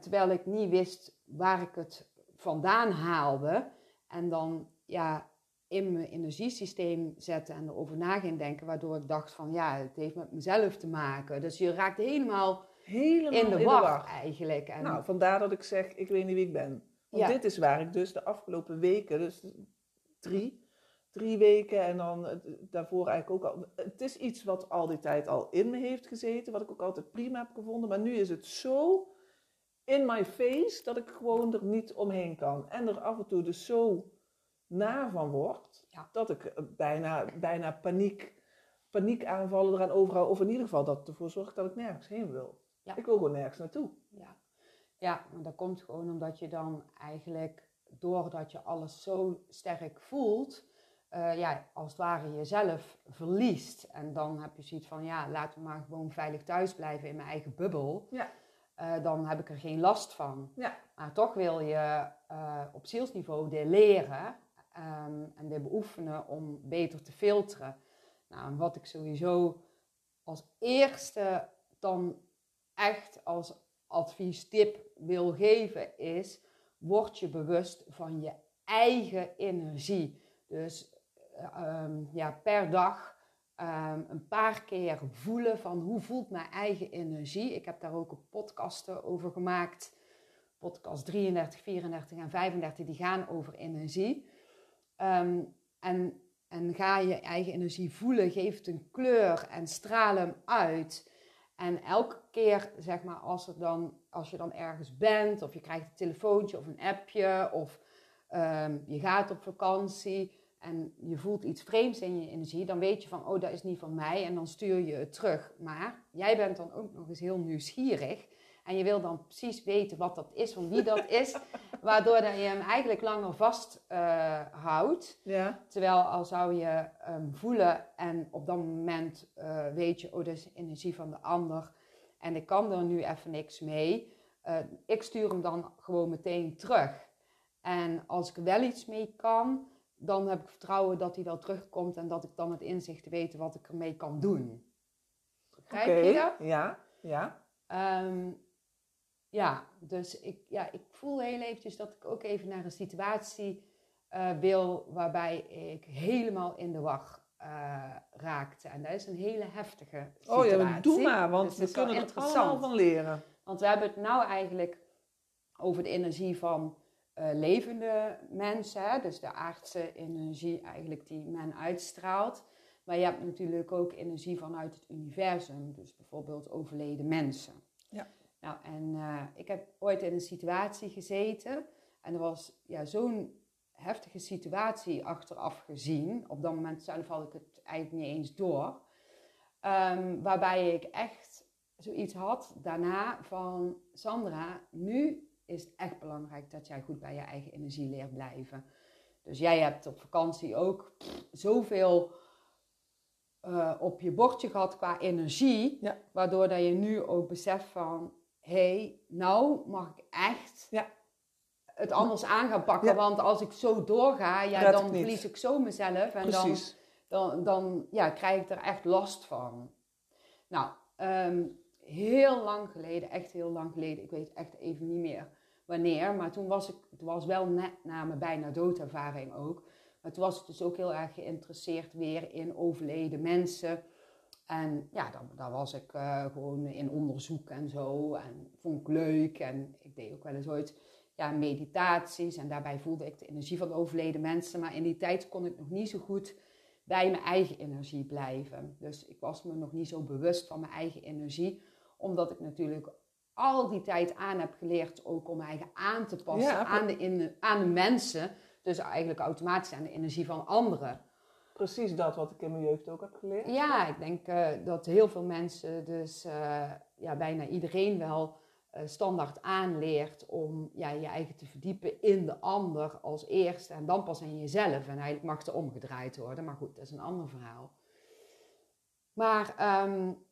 Terwijl ik niet wist waar ik het vandaan haalde. En dan ja, in mijn energiesysteem zetten en erover na ging denken, waardoor ik dacht van ja, het heeft met mezelf te maken. Dus je raakt helemaal helemaal in de war eigenlijk. En, Nou, vandaar dat ik zeg, ik weet niet wie ik ben. Want Ja. dit is waar ik dus de afgelopen weken, dus drie, drie weken en dan daarvoor eigenlijk ook al. Het is iets wat al die tijd al in me heeft gezeten, wat ik ook altijd prima heb gevonden. Maar nu is het zo in my face dat ik gewoon er niet omheen kan. En er af en toe dus zo na van word, Ja. dat ik eh, bijna, bijna paniek, paniekaanvallen eraan overhoud. Of in ieder geval dat ervoor zorgt dat ik nergens heen wil. Ja. Ik wil gewoon nergens naartoe. Ja, ja maar dat komt gewoon omdat je dan eigenlijk, doordat je alles zo sterk voelt, eh, ja, als het ware jezelf verliest. En dan heb je zoiets van, ja, laten we maar gewoon veilig thuis blijven in mijn eigen bubbel. Ja. Eh, dan heb ik er geen last van. Ja. Maar toch wil je op zielsniveau leren ehm, en dit beoefenen om beter te filteren. Nou, en wat ik sowieso als eerste dan echt als adviestip wil geven is, word je bewust van je eigen energie. Dus ehm, ja, per dag Ehm, een paar keer voelen van hoe voelt mijn eigen energie. Ik heb daar ook een podcasten over gemaakt. Podcast 33, 34 en 35, die gaan over energie. Ehm, en, en ga je eigen energie voelen, geef het een kleur en straal hem uit. En elke keer, zeg maar, als, dan, als je dan ergens bent, of je krijgt een telefoontje of een appje, of um, je gaat op vakantie, en je voelt iets vreemds in je energie, dan weet je van, oh, dat is niet van mij en dan stuur je het terug. Maar jij bent dan ook nog eens heel nieuwsgierig en je wil dan precies weten wat dat is, van wie dat is, waardoor dat je hem eigenlijk langer vasthoudt. Uh, ja. Terwijl al zou je um, voelen en op dat moment uh, weet je, oh, dat is energie van de ander en ik kan er nu even niks mee. Uh, ik stuur hem dan gewoon meteen terug. En als ik wel iets mee kan, dan heb ik vertrouwen dat hij wel terugkomt en dat ik dan het inzicht weet wat ik ermee kan doen. Begrijp je dat? Ja, ja. Um, ja, dus ik, ja, ik voel heel eventjes dat ik ook even naar een situatie uh, wil waarbij ik helemaal in de wacht uh, raakte. En dat is een hele heftige situatie. Oh ja, doe maar, want dus we kunnen er allemaal van leren. Want we hebben het nou eigenlijk over de energie van uh, levende mensen, dus de aardse energie eigenlijk die men uitstraalt. Maar je hebt natuurlijk ook energie vanuit het universum, dus bijvoorbeeld overleden mensen. Ja. Nou, en uh, ik heb ooit in een situatie gezeten en er was ja, zo'n heftige situatie achteraf gezien. Op dat moment zelf had ik het eigenlijk niet eens door. Um, waarbij ik echt zoiets had daarna van Sandra, nu is het echt belangrijk dat jij goed bij je eigen energie leert blijven. Dus jij hebt op vakantie ook zoveel uh, op je bordje gehad qua energie, ja. waardoor dat je nu ook beseft van, hey, nou mag ik echt ja. het anders aan gaan pakken, want als ik zo doorga, ja, dan verlies ik zo mezelf en dan, dan, dan ja, krijg ik er echt last van. Nou, um, heel lang geleden, echt heel lang geleden, ik weet echt even niet meer wanneer, maar toen was ik, het was wel net na mijn bijna doodervaring ook. Maar toen was ik dus ook heel erg geïnteresseerd weer in overleden mensen. En ja, daar, was ik uh, gewoon in onderzoek en zo. En vond ik leuk. En ik deed ook wel eens ooit ja, meditaties. En daarbij voelde ik de energie van de overleden mensen. Maar in die tijd kon ik nog niet zo goed bij mijn eigen energie blijven. Dus ik was me nog niet zo bewust van mijn eigen energie. Omdat ik natuurlijk al die tijd aan heb geleerd ook om eigen aan te passen aan, de in, aan de mensen. Dus eigenlijk automatisch aan de energie van anderen. Precies dat wat ik in mijn jeugd ook heb geleerd. Ja, ik denk uh, dat heel veel mensen, dus uh, ja, bijna iedereen wel uh, standaard aanleert om ja, je eigen te verdiepen in de ander als eerste en dan pas in jezelf. En eigenlijk mag het omgedraaid worden, maar goed, dat is een ander verhaal. Maar um,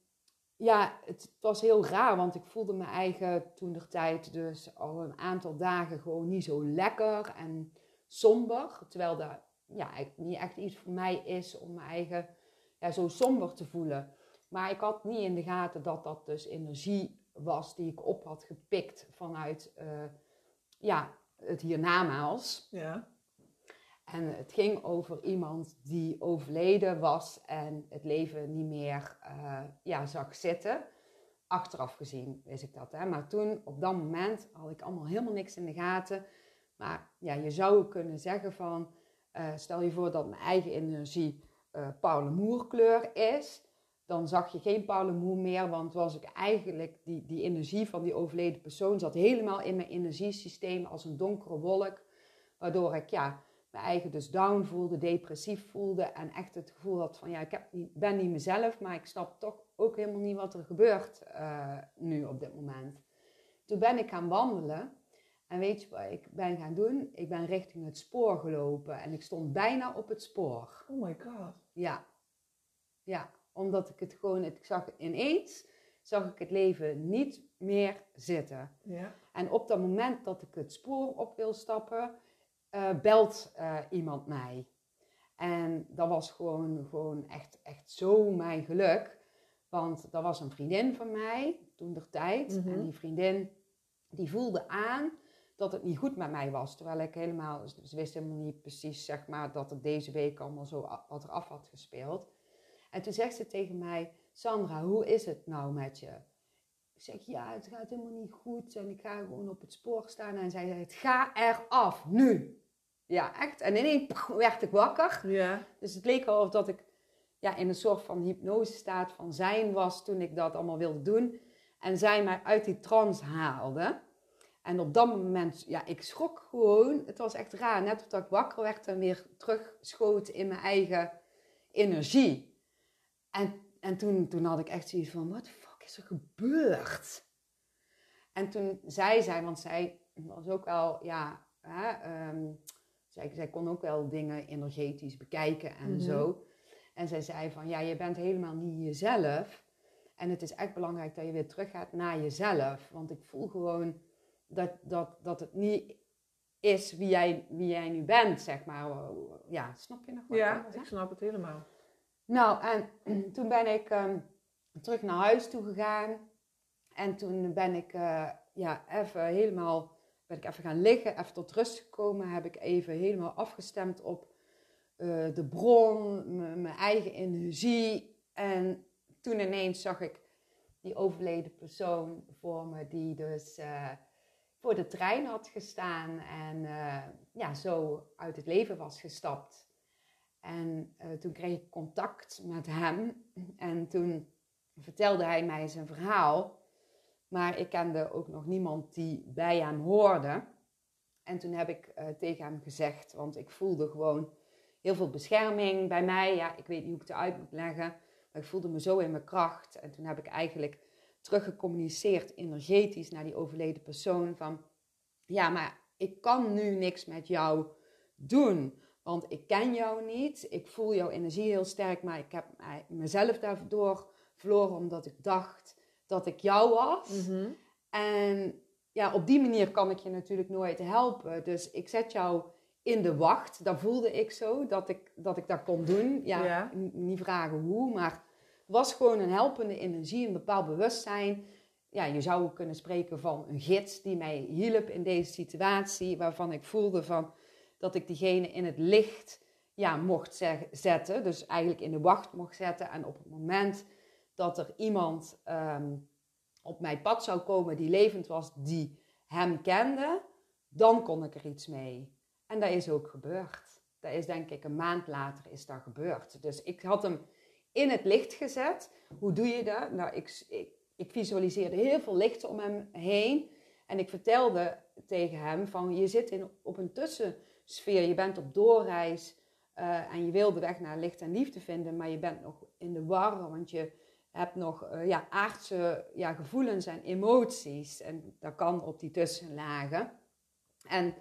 ja, het, was heel raar, want ik voelde mijn eigen toen de tijd dus al een aantal dagen gewoon niet zo lekker en somber. Terwijl dat ja, niet echt iets voor mij is om mijn eigen ja, zo somber te voelen. Maar ik had niet in de gaten dat dat dus energie was die ik op had gepikt vanuit uh, ja, het hiernamaals. Ja. En het ging over iemand die overleden was en het leven niet meer uh, ja, zag zitten. Achteraf gezien wist ik dat. Hè? Maar toen, op dat moment, had ik allemaal helemaal niks in de gaten. Maar ja, je zou kunnen zeggen van, uh, stel je voor dat mijn eigen energie uh, parlemoerkleur is. Dan zag je geen parlemoer meer, want was ik eigenlijk, die, die energie van die overleden persoon zat helemaal in mijn energiesysteem als een donkere wolk. Waardoor ik ja, mijn eigen dus down voelde, depressief voelde en echt het gevoel had van ja, ik heb ben niet mezelf, maar ik snap toch ook helemaal niet wat er gebeurt uh, nu op dit moment. Toen ben ik gaan wandelen en weet je wat ik ben gaan doen? Ik ben richting het spoor gelopen en ik stond bijna op het spoor. Oh my god. Ja, ja, omdat ik het gewoon, ik zag ineens, zag ik het leven niet meer zitten. Ja. En op dat moment dat ik het spoor op wil stappen, uh, belt uh, iemand mij. En dat was gewoon, gewoon echt, echt zo mijn geluk. Want dat was een vriendin van mij toen der tijd. Mhm. En die vriendin die voelde aan dat het niet goed met mij was. Terwijl ik helemaal, ze wist helemaal niet precies zeg maar, dat het deze week allemaal zo wat er af had gespeeld. En toen zegt ze tegen mij, Sandra, hoe is het nou met je? Ik zeg, ja, het gaat helemaal niet goed en ik ga gewoon op het spoor staan. En zij zei, het ga eraf, nu. Ja, echt. En ineens werd ik wakker. Ja. Dus het leek wel of dat ik ja, in een soort van hypnosestaat van zijn was toen ik dat allemaal wilde doen. En zij mij uit die trance haalde. En op dat moment, ja, ik schrok gewoon. Het was echt raar. Net of dat ik wakker werd en weer terugschoot in mijn eigen energie. En, en toen, toen had ik echt zoiets van, wat fuck is er gebeurd? En toen zei zij, want zij was ook wel, ja, hè, ehm, zij, zij kon ook wel dingen energetisch bekijken en Mhm. zo. En zij zei van, ja, je bent helemaal niet jezelf. En het is echt belangrijk dat je weer teruggaat naar jezelf. Want ik voel gewoon dat, dat, dat het niet is wie jij, wie jij nu bent, zeg maar. Ja, snap je nog wat Ja, ik snap het helemaal. Nou, en toen ben ik ehm, terug naar huis toe gegaan. En toen ben ik eh, ja, even helemaal ben ik even gaan liggen, even tot rust gekomen. Heb ik even helemaal afgestemd op eh, de bron, mijn eigen energie. En toen ineens zag ik die overleden persoon voor me, die dus eh, voor de trein had gestaan en eh, ja, zo uit het leven was gestapt. En eh, toen kreeg ik contact met hem en toen vertelde hij mij zijn verhaal. Maar ik kende ook nog niemand die bij hem hoorde. En toen heb ik eh, tegen hem gezegd, want ik voelde gewoon heel veel bescherming bij mij. Ja, ik weet niet hoe ik het uit moet leggen, maar ik voelde me zo in mijn kracht. En toen heb ik eigenlijk teruggecommuniceerd energetisch naar die overleden persoon van... Ja, maar ik kan nu niks met jou doen, want ik ken jou niet. Ik voel jouw energie heel sterk, maar ik heb mezelf daardoor verloren omdat ik dacht dat ik jou was. Mhm. En ja, op die manier kan ik je natuurlijk nooit helpen. Dus ik zet jou in de wacht. Dat voelde ik zo, dat ik dat, ik dat kon doen. Ja, Ja. niet vragen hoe, maar was gewoon een helpende energie, een bepaald bewustzijn. Ja, je zou kunnen spreken van een gids die mij hielp in deze situatie, waarvan ik voelde van, dat ik diegene in het licht ja, mocht zetten. Dus eigenlijk in de wacht mocht zetten. En op het moment dat er iemand ehm, op mijn pad zou komen die levend was, die hem kende, dan kon ik er iets mee. En dat is ook gebeurd. Dat is denk ik een maand later is dat gebeurd. Dus ik had hem in het licht gezet. Hoe doe je dat? Nou, ik, ik, ik visualiseerde heel veel licht om hem heen. En ik vertelde tegen hem van, je zit in, op een tussensfeer. Je bent op doorreis eh, en je wil de weg naar licht en liefde vinden. Maar je bent nog in de war, want je hebt nog eh, ja, aardse ja, gevoelens en emoties. En dat kan op die tussenlagen. En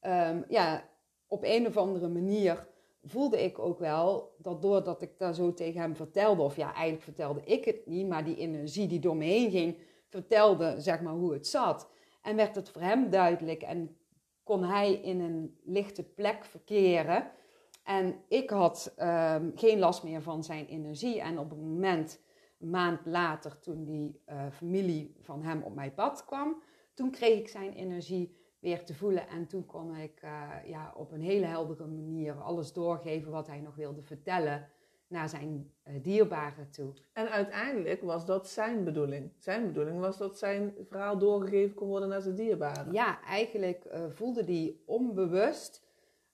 ehm, ja, op een of andere manier voelde ik ook wel dat doordat ik daar zo tegen hem vertelde, of ja, eigenlijk vertelde ik het niet, maar die energie die door me heen ging, vertelde zeg maar hoe het zat. En werd het voor hem duidelijk en kon hij in een lichte plek verkeren. En ik had ehm, geen last meer van zijn energie. En op een moment, een maand later, toen die eh, familie van hem op mijn pad kwam, toen kreeg ik zijn energie weer te voelen. En toen kon ik eh, ja, op een hele heldere manier alles doorgeven wat hij nog wilde vertellen naar zijn eh, dierbaren toe. En uiteindelijk was dat zijn bedoeling. Zijn bedoeling was dat zijn verhaal doorgegeven kon worden naar zijn dierbaren. Ja, eigenlijk eh, voelde die onbewust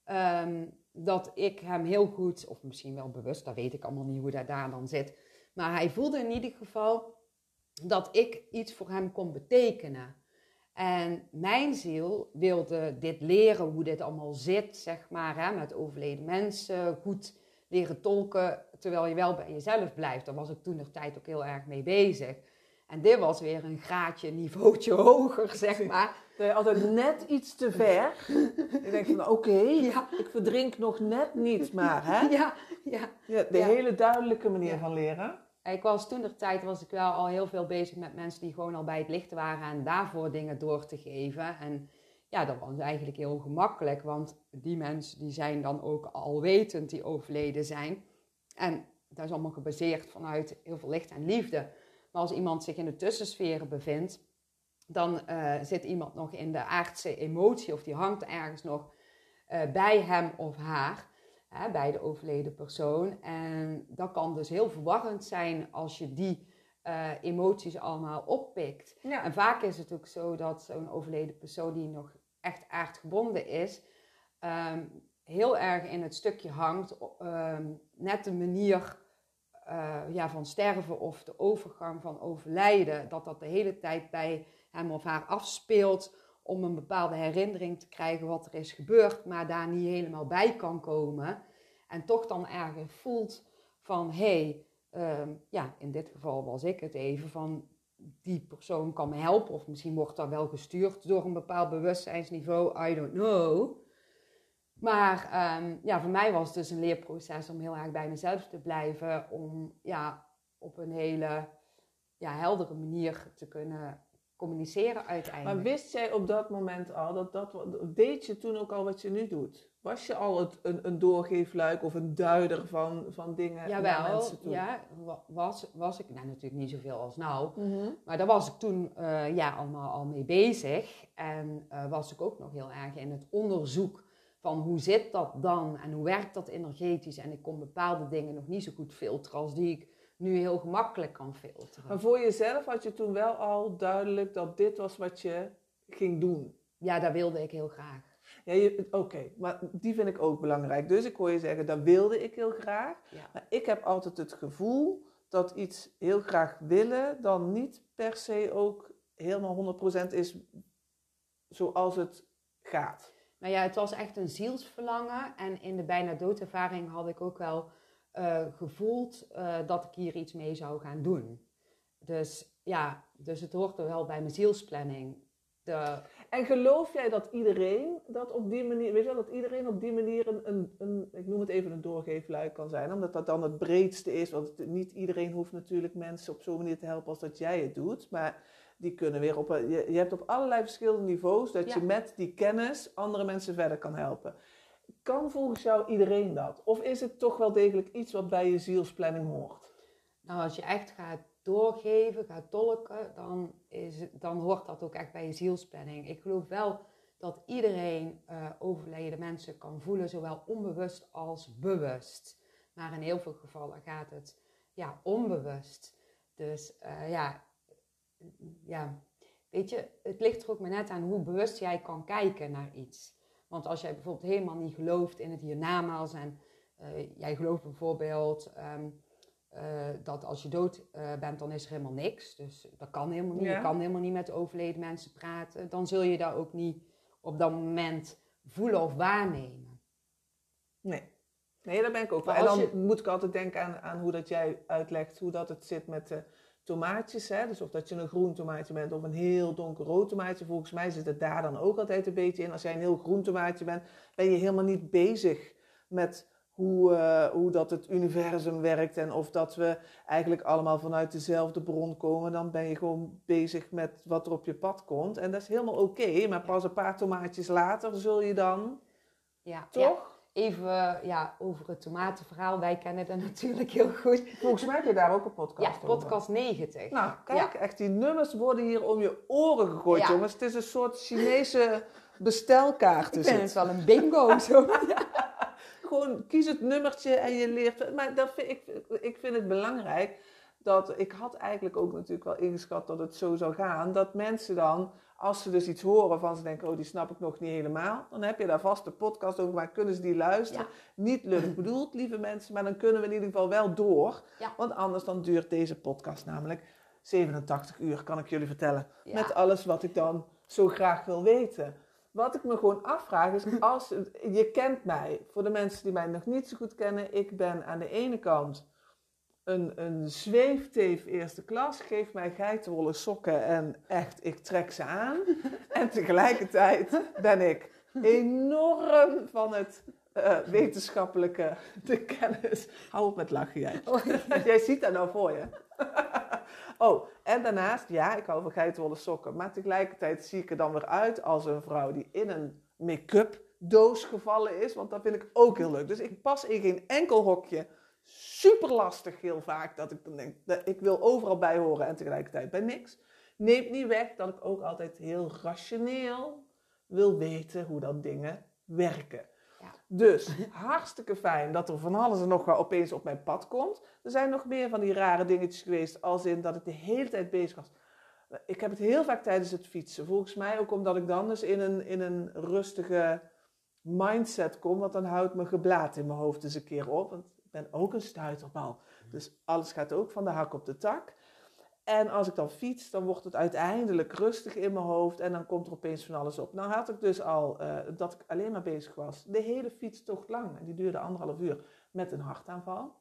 ehm, dat ik hem heel goed, of misschien wel bewust, dat weet ik allemaal niet hoe dat daar dan zit. Maar hij voelde in ieder geval dat ik iets voor hem kon betekenen. En mijn ziel wilde dit leren, hoe dit allemaal zit, zeg maar, hè, met overleden mensen, goed leren tolken, terwijl je wel bij jezelf blijft. Daar was ik toen nog tijd ook heel erg mee bezig. En dit was weer een graadje, een niveautje hoger, zeg maar. Dat je altijd net iets te ver. je denkt van oké, Ja. ik verdrink nog net niet, maar hè? Ja, ja. Ja, de Ja. hele duidelijke manier van leren. Ik was toen de tijd was ik wel al heel veel bezig met mensen die gewoon al bij het licht waren en daarvoor dingen door te geven. En ja, dat was eigenlijk heel gemakkelijk, want die mensen die zijn dan ook alwetend die overleden zijn. En dat is allemaal gebaseerd vanuit heel veel licht en liefde. Maar als iemand zich in de tussensferen bevindt, dan uh, zit iemand nog in de aardse emotie of die hangt ergens nog uh, bij hem of haar, hè, bij de overleden persoon. En dat kan dus heel verwarrend zijn als je die uh, emoties allemaal oppikt. Ja. En vaak is het ook zo dat zo'n overleden persoon die nog echt aardgebonden is, um, heel erg in het stukje hangt, um, net de manier uh, ja, van sterven of de overgang van overlijden, dat dat de hele tijd bij hem of haar afspeelt om een bepaalde herinnering te krijgen wat er is gebeurd, maar daar niet helemaal bij kan komen. En toch dan ergens voelt van hé, hey, um, ja, in dit geval was ik het even van die persoon kan me helpen, of misschien wordt dat wel gestuurd door een bepaald bewustzijnsniveau, I don't know. Maar um, ja, voor mij was het dus een leerproces om heel erg bij mezelf te blijven, om ja, op een hele ja, heldere manier te kunnen communiceren uiteindelijk. Maar wist jij op dat moment al dat dat, deed je toen ook al wat je nu doet? Was je al het, een, een doorgeefluik of een duider van, van dingen Jawel, naar mensen toe? ja, was, was ik, nou natuurlijk niet zoveel als nou, Mm -hmm. maar daar was ik toen uh, ja, allemaal al mee bezig. En uh, was ik ook nog heel erg in het onderzoek van hoe zit dat dan en hoe werkt dat energetisch. En ik kon bepaalde dingen nog niet zo goed filteren als die ik nu heel gemakkelijk kan filteren. Maar voor jezelf had je toen wel al duidelijk dat dit was wat je ging doen? Ja, dat wilde ik heel graag. Ja, Oké, okay, maar die vind ik ook belangrijk. Dus ik hoor je zeggen, dat wilde ik heel graag. Ja. Maar ik heb altijd het gevoel dat iets heel graag willen dan niet per se ook helemaal 100% is zoals het gaat. Nou ja, het was echt een zielsverlangen. En in de bijna doodervaring had ik ook wel uh, gevoeld uh, dat ik hier iets mee zou gaan doen. Dus ja, dus het hoort er wel bij mijn zielsplanning. De... En geloof jij dat iedereen dat op die manier, weet je wel, dat iedereen op die manier een, een, een ik noem het even een doorgeefluik kan zijn, omdat dat dan het breedste is, want het, niet iedereen hoeft natuurlijk mensen op zo'n manier te helpen als dat jij het doet, maar die kunnen weer op, je, je hebt op allerlei verschillende niveaus dat Ja. je met die kennis andere mensen verder kan helpen. Kan volgens jou iedereen dat? Of is het toch wel degelijk iets wat bij je zielsplanning hoort? Nou, als je echt gaat doorgeven, gaat tolken, dan, is dan hoort dat ook echt bij je zielsplanning. Ik geloof wel dat iedereen uh, overleden mensen kan voelen, zowel onbewust als bewust. Maar in heel veel gevallen gaat het ja, onbewust. Dus uh, ja, ja, weet je, het ligt er ook maar net aan hoe bewust jij kan kijken naar iets. Want als jij bijvoorbeeld helemaal niet gelooft in het hiernamaals en uh, jij gelooft bijvoorbeeld um, uh, dat als je dood uh, bent, dan is er helemaal niks. Dus dat kan helemaal niet. Ja. Je kan helemaal niet met overleden mensen praten. Dan zul je dat ook niet op dat moment voelen of waarnemen. Nee. Nee, daar ben ik ook Maar En dan je- moet ik altijd denken aan, aan hoe dat jij uitlegt hoe dat het zit met de tomaatjes. Hè? Dus of dat je een groen tomaatje bent of een heel donkerrood tomaatje. Volgens mij zit het daar dan ook altijd een beetje in. Als jij een heel groen tomaatje bent, ben je helemaal niet bezig met hoe, eh, hoe dat het universum werkt. En of dat we eigenlijk allemaal vanuit dezelfde bron komen. Dan ben je gewoon bezig met wat er op je pad komt. En dat is helemaal oké. maar pas een paar tomaatjes later zul je dan, Ja, toch? ja. Even ja, over het tomatenverhaal. Wij kennen dat natuurlijk heel goed. Volgens mij heb je daar ook een podcast Ja, over. podcast 90. Nou, kijk, echt die nummers worden hier om je oren gegooid, Ja. jongens. Het is een soort Chinese bestelkaart. ik Is het. het wel een bingo zo. Gewoon kies het nummertje en je leert. Maar dat vind ik, ik vind het belangrijk dat ik had eigenlijk ook natuurlijk wel ingeschat dat het zo zou gaan. Dat mensen dan, als ze dus iets horen van ze denken, oh die snap ik nog niet helemaal. Dan heb je daar vast een podcast over, maar kunnen ze die luisteren? Niet lullig bedoeld, lieve mensen, maar dan kunnen we in ieder geval wel door. Ja. Want anders dan duurt deze podcast namelijk 87 uur, kan ik jullie vertellen. Ja. Met alles wat ik dan zo graag wil weten. Wat ik me gewoon afvraag is, als, je kent mij, voor de mensen die mij nog niet zo goed kennen, ik ben aan de ene kant een, een zweefteef eerste klas, geef mij geitenwolle sokken en echt, ik trek ze aan. en tegelijkertijd ben ik enorm van het eh, wetenschappelijke, de kennis. Hou op met lachen jij. jij ziet dat nou voor je. Oh, en daarnaast, ja, ik hou van geitenwolle sokken. Maar tegelijkertijd zie ik er dan weer uit als een vrouw die in een make-up doos gevallen is. Want dat vind ik ook heel leuk. Dus ik pas in geen enkel hokje super lastig heel vaak. Dat ik dan denk, dat ik wil overal bij horen en tegelijkertijd bij niks. Neemt niet weg dat ik ook altijd heel rationeel wil weten hoe dat dingen werken. Ja. Dus hartstikke fijn dat er van alles en nog wat opeens op mijn pad komt. Er zijn nog meer van die rare dingetjes geweest, als in dat ik de hele tijd bezig was. Ik heb het heel vaak tijdens het fietsen. Volgens mij ook omdat ik dan dus in een, in een rustige mindset kom, want dan houdt mijn geblaad in mijn hoofd eens een keer op. Want ben ook een stuiterbal. Dus alles gaat ook van de hak op de tak. En als ik dan fiets, dan wordt het uiteindelijk rustig in mijn hoofd en dan komt er opeens van alles op. Nou had ik dus al eh, dat ik alleen maar bezig was, de hele fietstocht lang, en die duurde anderhalf uur, met een hartaanval.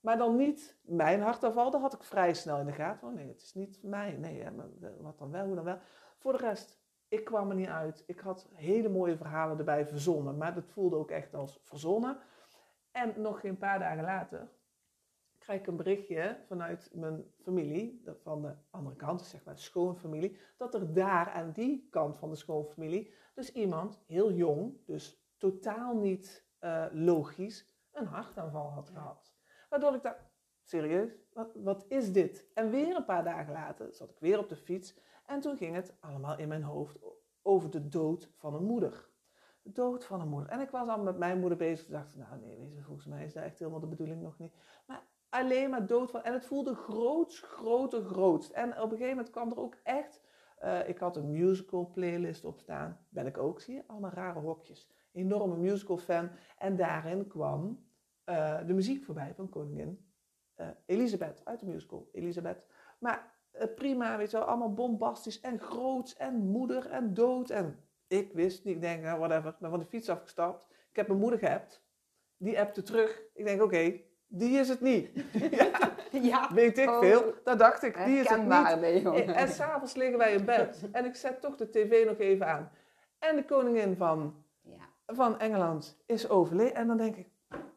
Maar dan niet mijn hartaanval, dat had ik vrij snel in de gaten. Oh nee, het is niet mij. Nee, maar wat dan wel, hoe dan wel. Voor de rest, ik kwam er niet uit. Ik had hele mooie verhalen erbij verzonnen, maar dat voelde ook echt als verzonnen. En nog geen paar dagen later krijg ik een berichtje vanuit mijn familie, van de andere kant, zeg maar de schoonfamilie, dat er daar aan die kant van de schoonfamilie dus iemand heel jong, dus totaal niet uh, logisch, een hartaanval had gehad. Waardoor ik dacht, serieus, wat, wat is dit? En weer een paar dagen later zat ik weer op de fiets en toen ging het allemaal in mijn hoofd over de dood van een moeder. Dood van een moeder. En ik was al met mijn moeder bezig en dacht, nou nee, weet je, volgens mij is dat echt helemaal de bedoeling nog niet. Maar alleen maar dood van. En het voelde groots, groter, grootst. En op een gegeven moment kwam er ook echt. Uh, ik had een musical playlist op staan. Ben ik ook, zie je? Allemaal rare hokjes. Enorme musical fan. En daarin kwam uh, de muziek voorbij van koningin uh, Elisabeth uit de musical. Elisabeth. Maar prima, weet je wel. Allemaal bombastisch en groots en moeder en dood. En ik wist niet. Ik denk, nou, whatever. Ik ben van de fiets afgestapt. Ik heb mijn moeder geappt. Die appte terug. Ik denk, oké, okay, die is het niet. ja, ja. Weet ik Oh. veel. Dat dacht ik, die is het niet. Nee, en s'avonds liggen wij in bed. En ik zet toch de tv nog even aan. En de koningin van, Ja. van Engeland is overleden. En dan denk ik,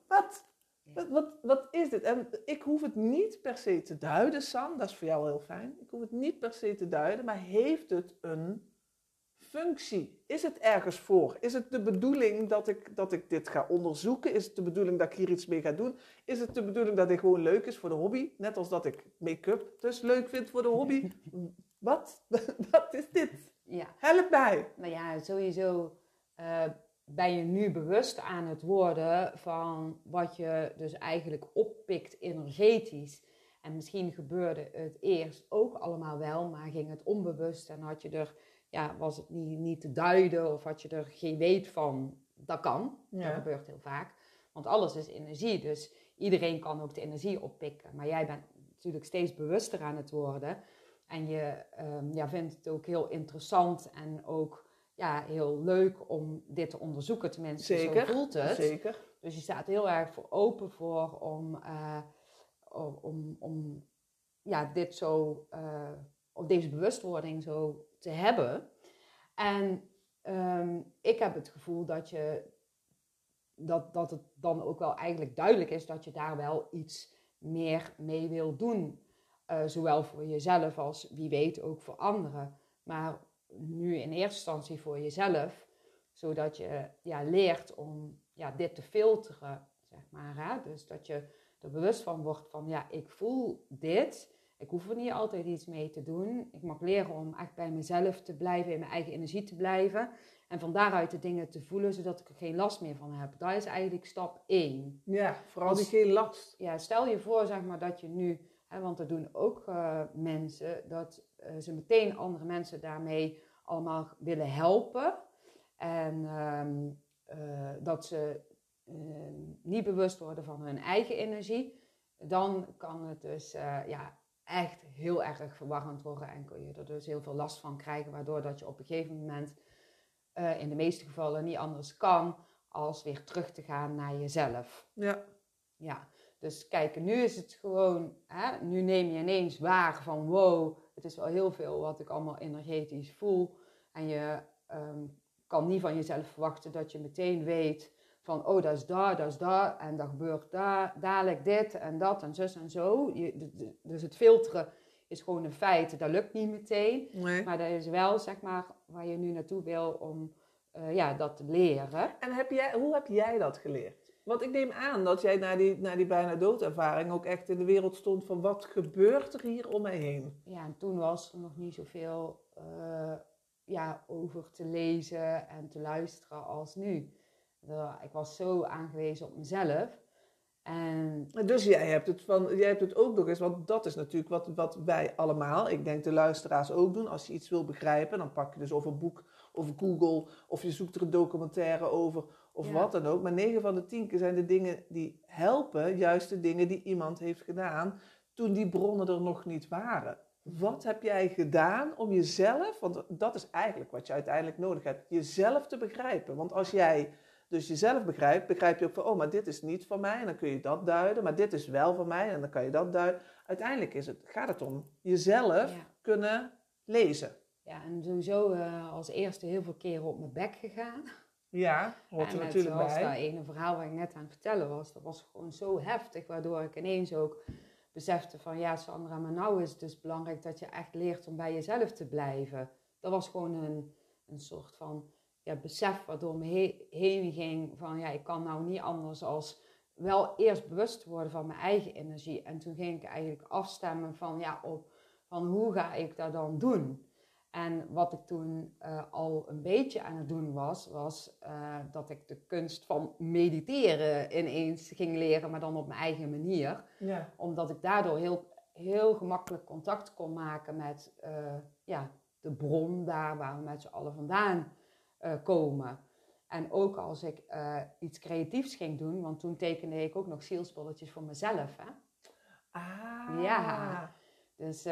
wat? Wat, wat? wat is dit? En ik hoef het niet per se te duiden, Sam. Dat is voor jou heel fijn. Ik hoef het niet per se te duiden. Maar heeft het een functie? Is het ergens voor? Is het de bedoeling dat ik, dat ik dit ga onderzoeken? Is het de bedoeling dat ik hier iets mee ga doen? Is het de bedoeling dat dit gewoon leuk is voor de hobby? Net als dat ik make-up dus leuk vind voor de hobby. Wat? Wat is dit? ja. Help mij! Nou ja, sowieso eh, ben je nu bewust aan het worden van wat je dus eigenlijk oppikt energetisch. En misschien gebeurde het eerst ook allemaal wel, maar ging het onbewust en had je er, ja, was het niet, niet te duiden of had je er geen weet van. Dat kan, dat gebeurt heel vaak. Want alles is energie, dus iedereen kan ook de energie oppikken. Maar jij bent natuurlijk steeds bewuster aan het worden. En je ehm, ja, vindt het ook heel interessant en ook ja, heel leuk om dit te onderzoeken. Tenminste, Zeker, zo voelt het. Zeker. Dus je staat heel erg voor open voor om, eh, om, om, om ja, dit zo, eh, of deze bewustwording zo te hebben. En ehm, ik heb het gevoel dat, je, dat, dat het dan ook wel eigenlijk duidelijk is dat je daar wel iets meer mee wil doen. Eh, zowel voor jezelf als wie weet ook voor anderen. Maar nu in eerste instantie voor jezelf, zodat je ja, leert om ja, dit te filteren, zeg maar. Dus dat je er bewust van wordt van, ja, ik voel dit. Ik hoef er niet altijd iets mee te doen. Ik mag leren om echt bij mezelf te blijven, in mijn eigen energie te blijven. En van daaruit de dingen te voelen, zodat ik er geen last meer van heb. Dat is eigenlijk stap 1 Ja, vooral die geen last. ja, stel je voor, zeg maar, dat je nu, hè, want dat doen ook eh, mensen, dat eh, ze meteen andere mensen daarmee allemaal willen helpen. En ehm, eh, dat ze ehm, niet bewust worden van hun eigen energie. Dan kan het dus ja, echt heel erg verwarrend worden en kun je er dus heel veel last van krijgen, waardoor dat je op een gegeven moment eh, in de meeste gevallen niet anders kan als weer terug te gaan naar jezelf. Ja. Ja, dus kijk, nu is het gewoon, hè, nu neem je ineens waar van wow, het is wel heel veel wat ik allemaal energetisch voel. En je ehm, kan niet van jezelf verwachten dat je meteen weet van oh, dat is daar, dat is daar en dat gebeurt daar, dadelijk dit en dat en zus en zo. Je, dus het filteren is gewoon een feit, dat lukt niet meteen. Nee. Maar dat is wel, zeg maar, waar je nu naartoe wil om eh, ja, dat te leren. En heb jij, hoe heb jij dat geleerd? Want ik neem aan dat jij na die, na die bijna doodervaring ook echt in de wereld stond van wat gebeurt er hier om mij heen? Ja, en toen was er nog niet zoveel uh, ja, over te lezen en te luisteren als nu. Ik was zo aangewezen op mezelf. En... Dus jij hebt, het van, jij hebt het ook nog eens, want dat is natuurlijk wat, wat wij allemaal, ik denk de luisteraars ook doen. Als je iets wil begrijpen, dan pak je dus of een boek of Google of je zoekt er een documentaire over of wat dan ook. Maar 9 van de 10 keer zijn de dingen die helpen, juist de dingen die iemand heeft gedaan toen die bronnen er nog niet waren. Wat heb jij gedaan om jezelf, want dat is eigenlijk wat je uiteindelijk nodig hebt, jezelf te begrijpen. Want als jij dus jezelf begrijpt, begrijp je ook van, oh, maar dit is niet van mij en dan kun je dat duiden, maar dit is wel van mij en dan kan je dat duiden. Uiteindelijk is het, gaat het om jezelf kunnen lezen. Ja, en sowieso uh, als eerste heel veel keren op mijn bek gegaan. Ja, hoort er natuurlijk bij. dat ene verhaal waar ik net aan het vertellen was, dat was gewoon zo heftig, waardoor ik ineens ook besefte van, ja Sandra, maar nou is het dus belangrijk dat je echt leert om bij jezelf te blijven. Dat was gewoon een, een soort van ja, besef waardoor me heen ging van, ja, ik kan nou niet anders als wel eerst bewust worden van mijn eigen energie. En toen ging ik eigenlijk afstemmen van, ja, op, van hoe ga ik dat dan doen? En wat ik toen uh, al een beetje aan het doen was, was uh, dat ik de kunst van mediteren ineens ging leren, maar dan op mijn eigen manier. Ja. Omdat ik daardoor heel, heel gemakkelijk contact kon maken met uh, ja, de bron daar waar we met z'n allen vandaan komen. En ook als ik iets creatiefs ging doen, want toen tekende ik ook nog zielspulletjes voor mezelf. Hè? Ah. Ja. Dus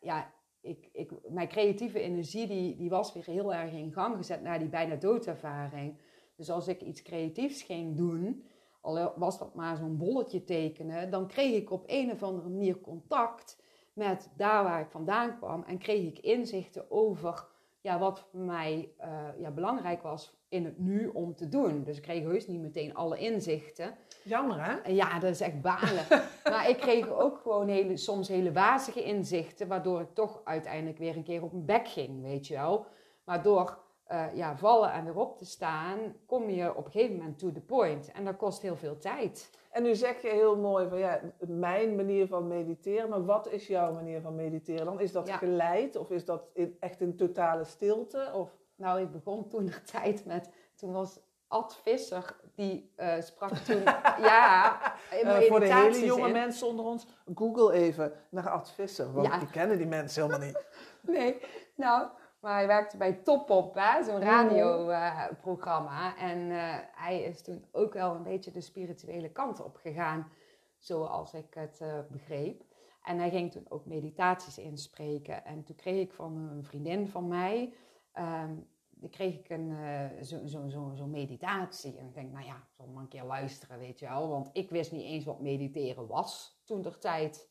ja, ik, ik, mijn creatieve energie die, die was weer heel erg in gang gezet na die bijna doodervaring. Dus als ik iets creatiefs ging doen, al was dat maar zo'n bolletje tekenen, dan kreeg ik op een of andere manier contact met daar waar ik vandaan kwam en kreeg ik inzichten over ja, wat voor mij uh, ja, belangrijk was in het nu om te doen. Dus ik kreeg heus niet meteen alle inzichten. Jammer hè? Ja, dat is echt balen. maar ik kreeg ook gewoon hele, soms hele wazige inzichten, waardoor ik toch uiteindelijk weer een keer op mijn bek ging, weet je wel. Maar door uh, ja, vallen en weer op te staan, kom je op een gegeven moment to the point. En dat kost heel veel tijd. En nu zeg je heel mooi van ja, mijn manier van mediteren. Maar wat is jouw manier van mediteren dan? Is dat geleid of is dat in, echt in totale stilte? Of? Nou, ik begon toen de tijd met, toen was Ad Visser, die uh, sprak toen, ja, uh, Voor de hele jonge mensen onder ons, google even naar Ad Visser, want die kennen die mensen helemaal niet. nee, nou, maar hij werkte bij Topop, zo'n radioprogramma. Uh, en hij is toen ook wel een beetje de spirituele kant op gegaan, zoals ik het begreep. En hij ging toen ook meditaties inspreken. En toen kreeg ik van een vriendin van mij um, dan kreeg ik een, zo'n zo, zo, zo meditatie. En ik denk, nou ja, ik zal maar een keer luisteren, weet je wel. Want ik wist niet eens wat mediteren was toen der tijd.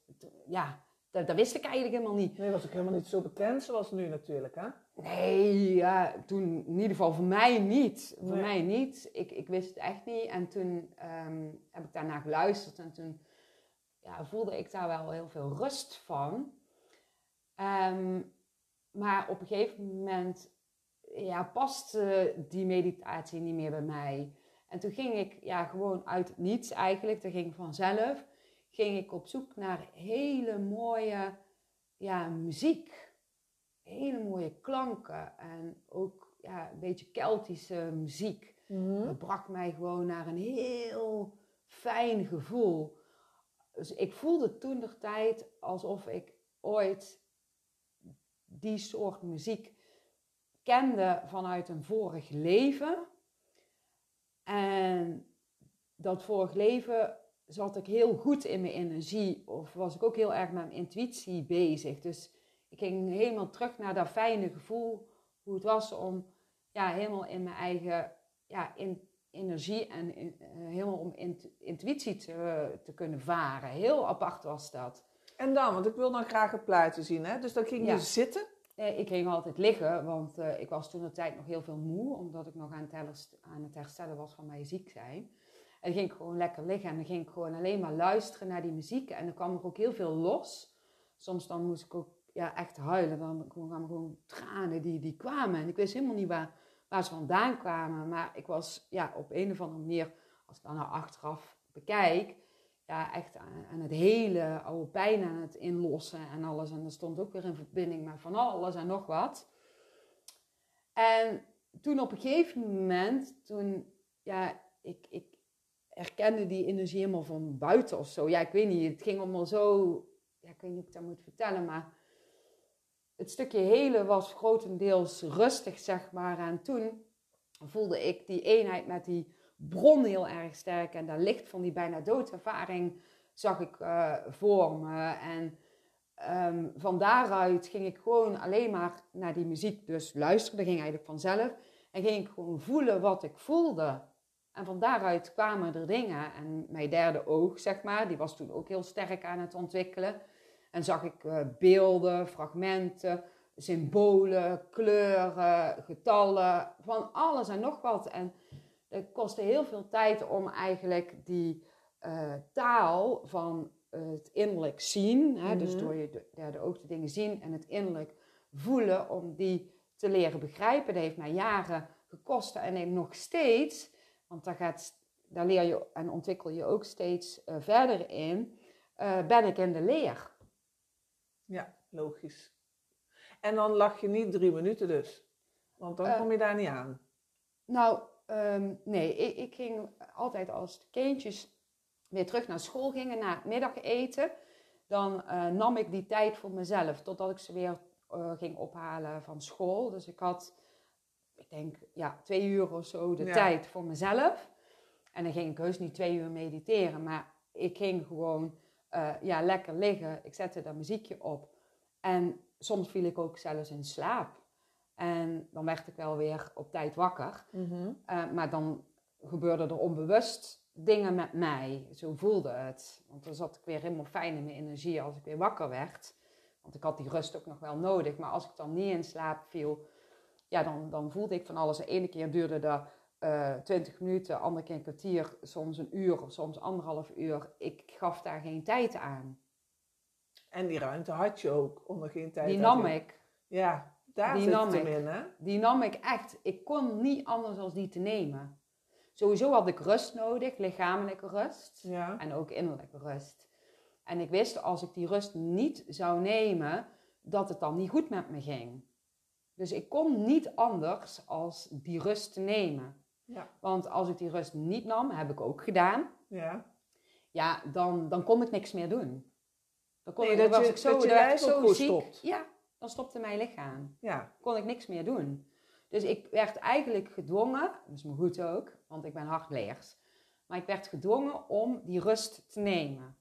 Ja, dat, dat, wist ik eigenlijk helemaal niet. Nee, was ook helemaal niet zo bekend zoals nu natuurlijk, hè? Nee, ja, toen in ieder geval voor mij niet. Voor mij niet. Ik, ik wist het echt niet. En toen um, heb ik daarna geluisterd en toen ja, voelde ik daar wel heel veel rust van. Um, maar op een gegeven moment ja, paste die meditatie niet meer bij mij. En toen ging ik ja, gewoon uit het niets eigenlijk, dat ging vanzelf, ging ik op zoek naar hele mooie ja, muziek. Hele mooie klanken en ook ja, een beetje Keltische muziek. Mm Dat bracht mij gewoon naar een heel fijn gevoel. Dus ik voelde toen de tijd alsof ik ooit die soort muziek kende vanuit een vorig leven. En dat vorig leven zat ik heel goed in mijn energie of was ik ook heel erg met mijn intuïtie bezig. Dus ik ging helemaal terug naar dat fijne gevoel, hoe het was om ja, helemaal in mijn eigen ja, in, energie en in, uh, helemaal om intuïtie te, te kunnen varen. Heel apart was dat. En dan, want ik wil dan graag het plaatje zien. Hè? Dus dan ging je zitten eh, ik ging altijd liggen, want uh, ik was toen de tijd nog heel veel moe, omdat ik nog aan het, aan het herstellen was van mijn ziek zijn. En ging ik gewoon lekker liggen en dan ging ik gewoon alleen maar luisteren naar die muziek. En dan kwam er ook heel veel los. Soms dan moest ik ook ja, echt huilen, dan kwamen gewoon tranen die, die kwamen. En ik wist helemaal niet waar, waar ze vandaan kwamen, maar ik was ja, op een of andere manier als ik dan naar achteraf bekijk, ja, echt aan, het hele oude pijn aan het inlossen en alles. En dat stond ook weer in verbinding met van alles en nog wat. En toen op een gegeven moment, toen, ja, ik, ik herkende die energie helemaal van buiten of zo. Ja, ik weet niet, het ging allemaal zo, ja, ik weet niet of ik dat moet vertellen, maar het stukje hele was grotendeels rustig, zeg maar. En toen voelde ik die eenheid met die bron heel erg sterk. En dat licht van die bijna doodervaring zag ik uh, voor me. En um, van daaruit ging ik gewoon alleen maar naar die muziek dus luisteren. Dat ging eigenlijk vanzelf. En ging ik gewoon voelen wat ik voelde. En van daaruit kwamen er dingen. En mijn derde oog, zeg maar, die was toen ook heel sterk aan het ontwikkelen. En zag ik uh, beelden, fragmenten, symbolen, kleuren, getallen, van alles en nog wat. En het kostte heel veel tijd om eigenlijk die uh, taal van het innerlijk zien, hè, dus mhm. door je derde oog de dingen zien en het innerlijk voelen, om die te leren begrijpen. Dat heeft mij jaren gekost en nog steeds, want daar, gaat, daar leer je en ontwikkel je ook steeds uh, verder in, uh, ben ik in de leer. Ja, logisch. En dan lag je niet drie minuten dus, want dan kom je daar niet aan. Nou, Ehm, nee, ik, ik, ging altijd als de kindjes weer terug naar school gingen, na het middageten. Dan nam ik die tijd voor mezelf, totdat ik ze weer ging ophalen van school. Dus ik had, ik denk, ja, twee uur of zo de tijd voor mezelf. En dan ging ik heus niet twee uur mediteren, maar ik ging gewoon uh, ja, lekker liggen. Ik zette daar muziekje op. En soms viel ik ook zelfs in slaap. En dan werd ik wel weer op tijd wakker. Mhm. Eh, maar dan gebeurden er onbewust dingen met mij. Zo voelde het. Want dan zat ik weer helemaal fijn in mijn energie als ik weer wakker werd. Want ik had die rust ook nog wel nodig. Maar als ik dan niet in slaap viel, ja, dan, dan voelde ik van alles. De ene keer duurde dat uh, eh, 20 minuten, de andere keer een kwartier, soms een uur soms anderhalf uur. Ik gaf daar geen tijd aan. En die ruimte had je ook onder geen tijd. Die nam ik. Ja, daar die nam ik, in, hè? Die nam ik echt. Ik kon niet anders dan die te nemen. Sowieso had ik rust nodig, lichamelijke rust ja. en ook innerlijke rust. En ik wist als ik die rust niet zou nemen, dat het dan niet goed met me ging. Dus ik kon niet anders als die rust te nemen. Ja. Want als ik die rust niet nam, heb ik ook gedaan. Ja. Ja, dan, dan kon ik niks meer doen. Dan kon nee, ik, dat was je, ik zo, dat je zo ziek. Stopt. Ja, dan stopte mijn lichaam. Ja. Kon ik niks meer doen. Dus ik werd eigenlijk gedwongen, dat is me goed ook, want ik ben hardleers. Maar ik werd gedwongen om die rust te nemen.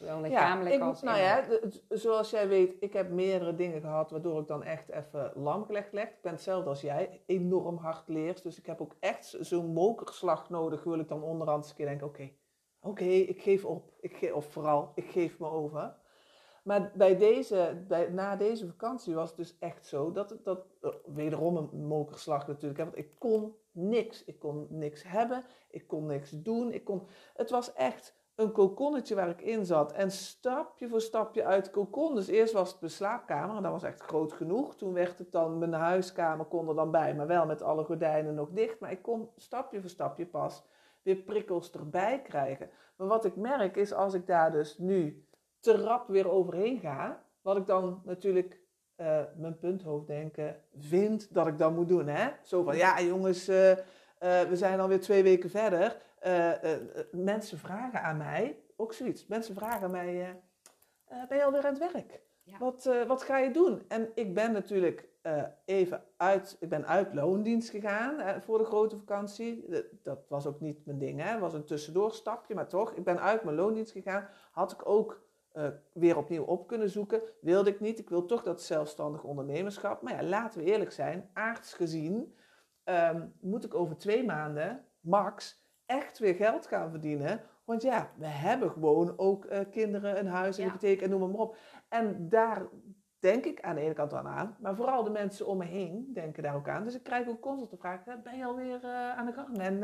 Zowel lichamelijk ja, ik, als Nou ja, zoals jij weet, ik heb meerdere dingen gehad waardoor ik dan echt even lam gelegd leg. Ik ben hetzelfde als jij, enorm hard leers. Dus ik heb ook echt zo'n mokerslag nodig, wil ik dan onderhand eens een keer denken, oké, oké, ik geef op. Ik ge of vooral, ik geef me over. Maar bij deze, bij, na deze vakantie was het dus echt zo dat het, dat, uh, wederom een mokerslag natuurlijk, want ik kon niks. Ik kon niks hebben, ik kon niks doen. Ik kon, het was echt een kokonnetje waar ik in zat. En stapje voor stapje uit de kokon. Dus eerst was het mijn slaapkamer en dat was echt groot genoeg. Toen werd het dan, mijn huiskamer kon er dan bij, maar wel met alle gordijnen nog dicht. Maar ik kon stapje voor stapje pas weer prikkels erbij krijgen. Maar wat ik merk is als ik daar dus nu te rap weer overheen ga. Wat ik dan natuurlijk uh, mijn punthoofddenken vind dat ik dan moet doen. Hè? Zo van, ja jongens, uh, uh, we zijn alweer twee weken verder. Mensen vragen aan mij, ook zoiets. Mensen vragen aan mij, ben je alweer aan het werk? Wat, wat ga je doen? En ik ben natuurlijk even uit, ik ben uit loondienst gegaan voor de grote vakantie. Dat was ook niet mijn ding, hè. Het was een tussendoorstapje, maar toch. Ik ben uit mijn loondienst gegaan. Had ik ook uh, weer opnieuw op kunnen zoeken. Wilde ik niet. Ik wil toch dat zelfstandig ondernemerschap. Maar ja, laten we eerlijk zijn. Aards gezien um, moet ik over twee maanden, max, echt weer geld gaan verdienen. Want ja, we hebben gewoon ook uh, kinderen, een huis, een hypotheek en noem maar op. En daar denk ik aan de ene kant aan. Maar vooral de mensen om me heen denken daar ook aan. Dus ik krijg ook constant de vraag, ben je alweer uh, aan de gang? En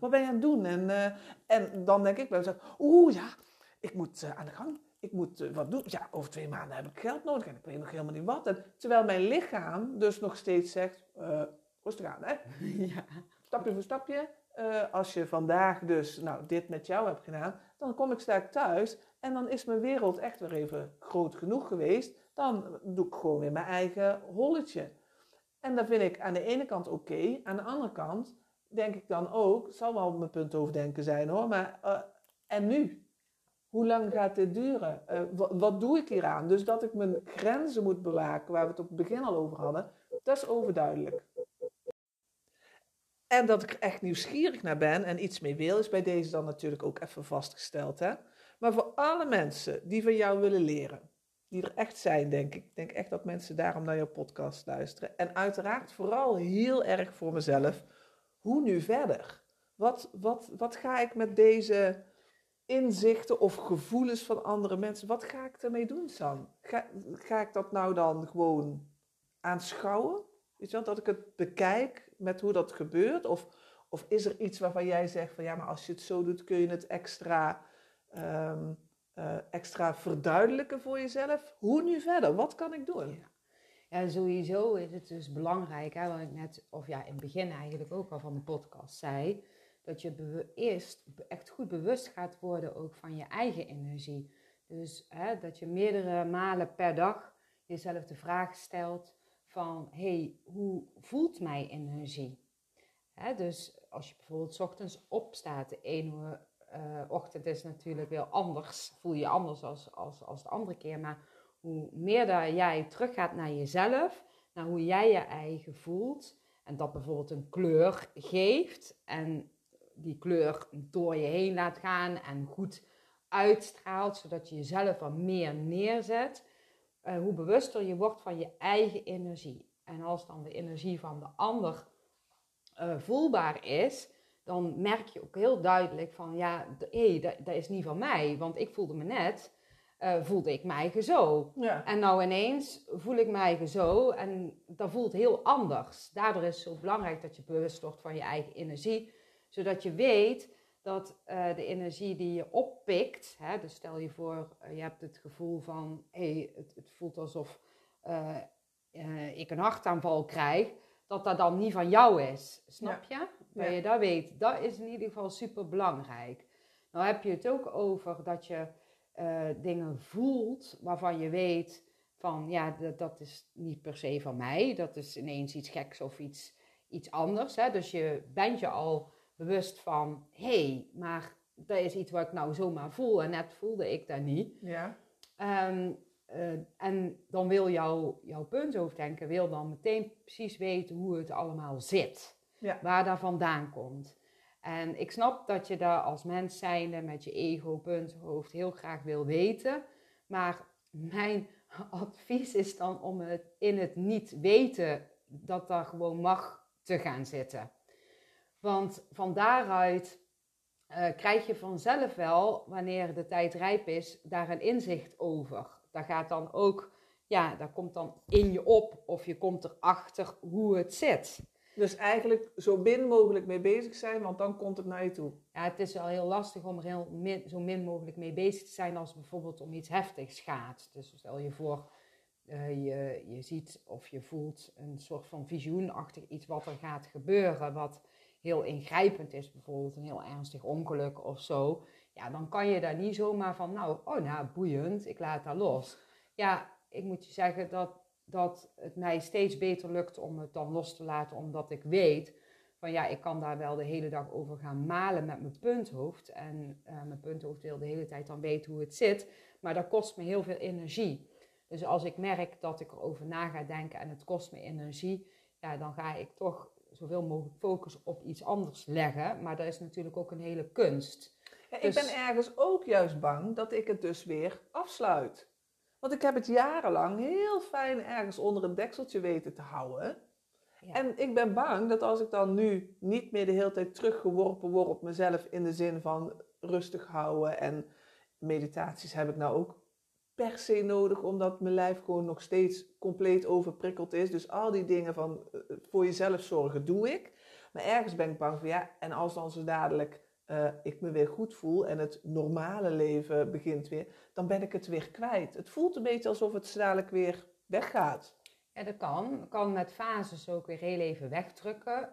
wat ben je aan het doen? En, en dan denk ik bij mezelf, oeh ja, ik moet aan de gang ik moet eh, wat doen. Ja, over twee maanden heb ik geld nodig en ik weet nog helemaal niet wat. En, terwijl mijn lichaam dus nog steeds zegt, rustig aan hè. Ja. Stapje voor stapje. Eh, als je vandaag dus nou, dit met jou hebt gedaan, dan kom ik sterk thuis en dan is mijn wereld echt weer even groot genoeg geweest. Dan doe ik gewoon weer mijn eigen holletje. En dat vind ik aan de ene kant oké. Aan de andere kant denk ik dan ook, zal wel mijn punt overdenken zijn hoor, maar uh, en nu? Hoe lang gaat dit duren? Uh, wat, doe ik hieraan? Dus dat ik mijn grenzen moet bewaken, waar we het op het begin al over hadden, dat is overduidelijk. En dat ik echt nieuwsgierig naar ben en iets mee wil, is bij deze dan natuurlijk ook even vastgesteld. Hè? Maar voor alle mensen die van jou willen leren, die er echt zijn, denk ik. Ik denk echt dat mensen daarom naar jouw podcast luisteren. En uiteraard vooral heel erg voor mezelf. Hoe nu verder? Wat, wat, wat ga ik met deze inzichten of gevoelens van andere mensen, wat ga ik ermee doen, Sam? Ga, ga ik dat nou dan gewoon aanschouwen? Weet je dat ik het bekijk met hoe dat gebeurt? Of, of is er iets waarvan jij zegt van ja, maar als je het zo doet, kun je het extra, um, uh, extra verduidelijken voor jezelf? Hoe nu verder? Wat kan ik doen? Ja. Ja, sowieso is het dus belangrijk, hè, wat ik net, of ja, in het begin eigenlijk ook al van de podcast zei, dat je eerst echt goed bewust gaat worden ook van je eigen energie. Dus hè, dat je meerdere malen per dag jezelf de vraag stelt van, hey, hoe voelt mijn energie? Dus als je bijvoorbeeld ochtends opstaat, de ene uh, ochtend is natuurlijk wel anders, voel je anders als, als, als de andere keer, maar hoe meer dat jij teruggaat naar jezelf, naar hoe jij je eigen voelt, en dat bijvoorbeeld een kleur geeft en die kleur door je heen laat gaan en goed uitstraalt, zodat je jezelf wat meer neerzet, uh, hoe bewuster je wordt van je eigen energie. En als dan de energie van de ander uh, voelbaar is, dan merk je ook heel duidelijk van ja, hé, hey, dat, dat, is niet van mij, want ik voelde me net, uh, voelde ik mij zo. Ja. En nou ineens voel ik mij zo en dat voelt heel anders. Daardoor is het zo belangrijk dat je bewust wordt van je eigen energie, zodat je weet dat uh, de energie die je oppikt, hè, dus stel je voor, uh, je hebt het gevoel van, hé, hey, het, het, voelt alsof uh, ik een hartaanval krijg, dat dat dan niet van jou is. Snap je? Dat ja. je dat weet. Dat is in ieder geval super belangrijk. Nou heb je het ook over dat je dingen voelt waarvan je weet van, ja, dat, dat is niet per se van mij. Dat is ineens iets geks of iets, iets anders. Hè? Dus je bent je al bewust van, hé, hey, maar dat is iets wat ik nou zomaar voel en net voelde ik dat niet. Ja. Um, uh, en dan wil jouw, jouw punthoofddenken wil dan meteen precies weten hoe het allemaal zit. Ja. Waar dat vandaan komt. En ik snap dat je daar als mens zijnde met je ego, punthoofd heel graag wil weten. Maar mijn advies is dan om het in het niet weten dat daar gewoon mag te gaan zitten. Want van daaruit uh, krijg je vanzelf wel, wanneer de tijd rijp is, daar een inzicht over. Daar gaat dan ook, ja, daar komt dan in je op of je komt erachter hoe het zit. Dus eigenlijk zo min mogelijk mee bezig zijn, want dan komt het naar je toe. Ja, het is wel heel lastig om er heel min, zo min mogelijk mee bezig te zijn als het bijvoorbeeld om iets heftigs gaat. Dus stel je voor, uh, je, je ziet of je voelt een soort van visioenachtig iets wat er gaat gebeuren, wat heel ingrijpend is, bijvoorbeeld een heel ernstig ongeluk of zo, ja, dan kan je daar niet zomaar van, nou, oh nou, boeiend, ik laat dat los. Ja, ik moet je zeggen dat, dat het mij steeds beter lukt om het dan los te laten, omdat ik weet van ja, ik kan daar wel de hele dag over gaan malen met mijn punthoofd. En uh, mijn punthoofd wil de hele tijd dan weten hoe het zit, maar dat kost me heel veel energie. Dus als ik merk dat ik erover na ga denken en het kost me energie, ja, dan ga ik toch zoveel mogelijk focus op iets anders leggen. Maar dat is natuurlijk ook een hele kunst. Ja, ik ben dus- ergens ook juist bang dat ik het dus weer afsluit. Want ik heb het jarenlang heel fijn ergens onder een dekseltje weten te houden. Ja. En ik ben bang dat als ik dan nu niet meer de hele tijd teruggeworpen word op mezelf in de zin van rustig houden en meditaties heb ik nou ook per se nodig, omdat mijn lijf gewoon nog steeds compleet overprikkeld is. Dus al die dingen van uh, voor jezelf zorgen doe ik. Maar ergens ben ik bang van ja, en als dan zo dadelijk uh, ik me weer goed voel en het normale leven begint weer, dan ben ik het weer kwijt. Het voelt een beetje alsof het zo dadelijk weer weggaat. Ja, dat kan. Kan met fases ook weer heel even wegdrukken,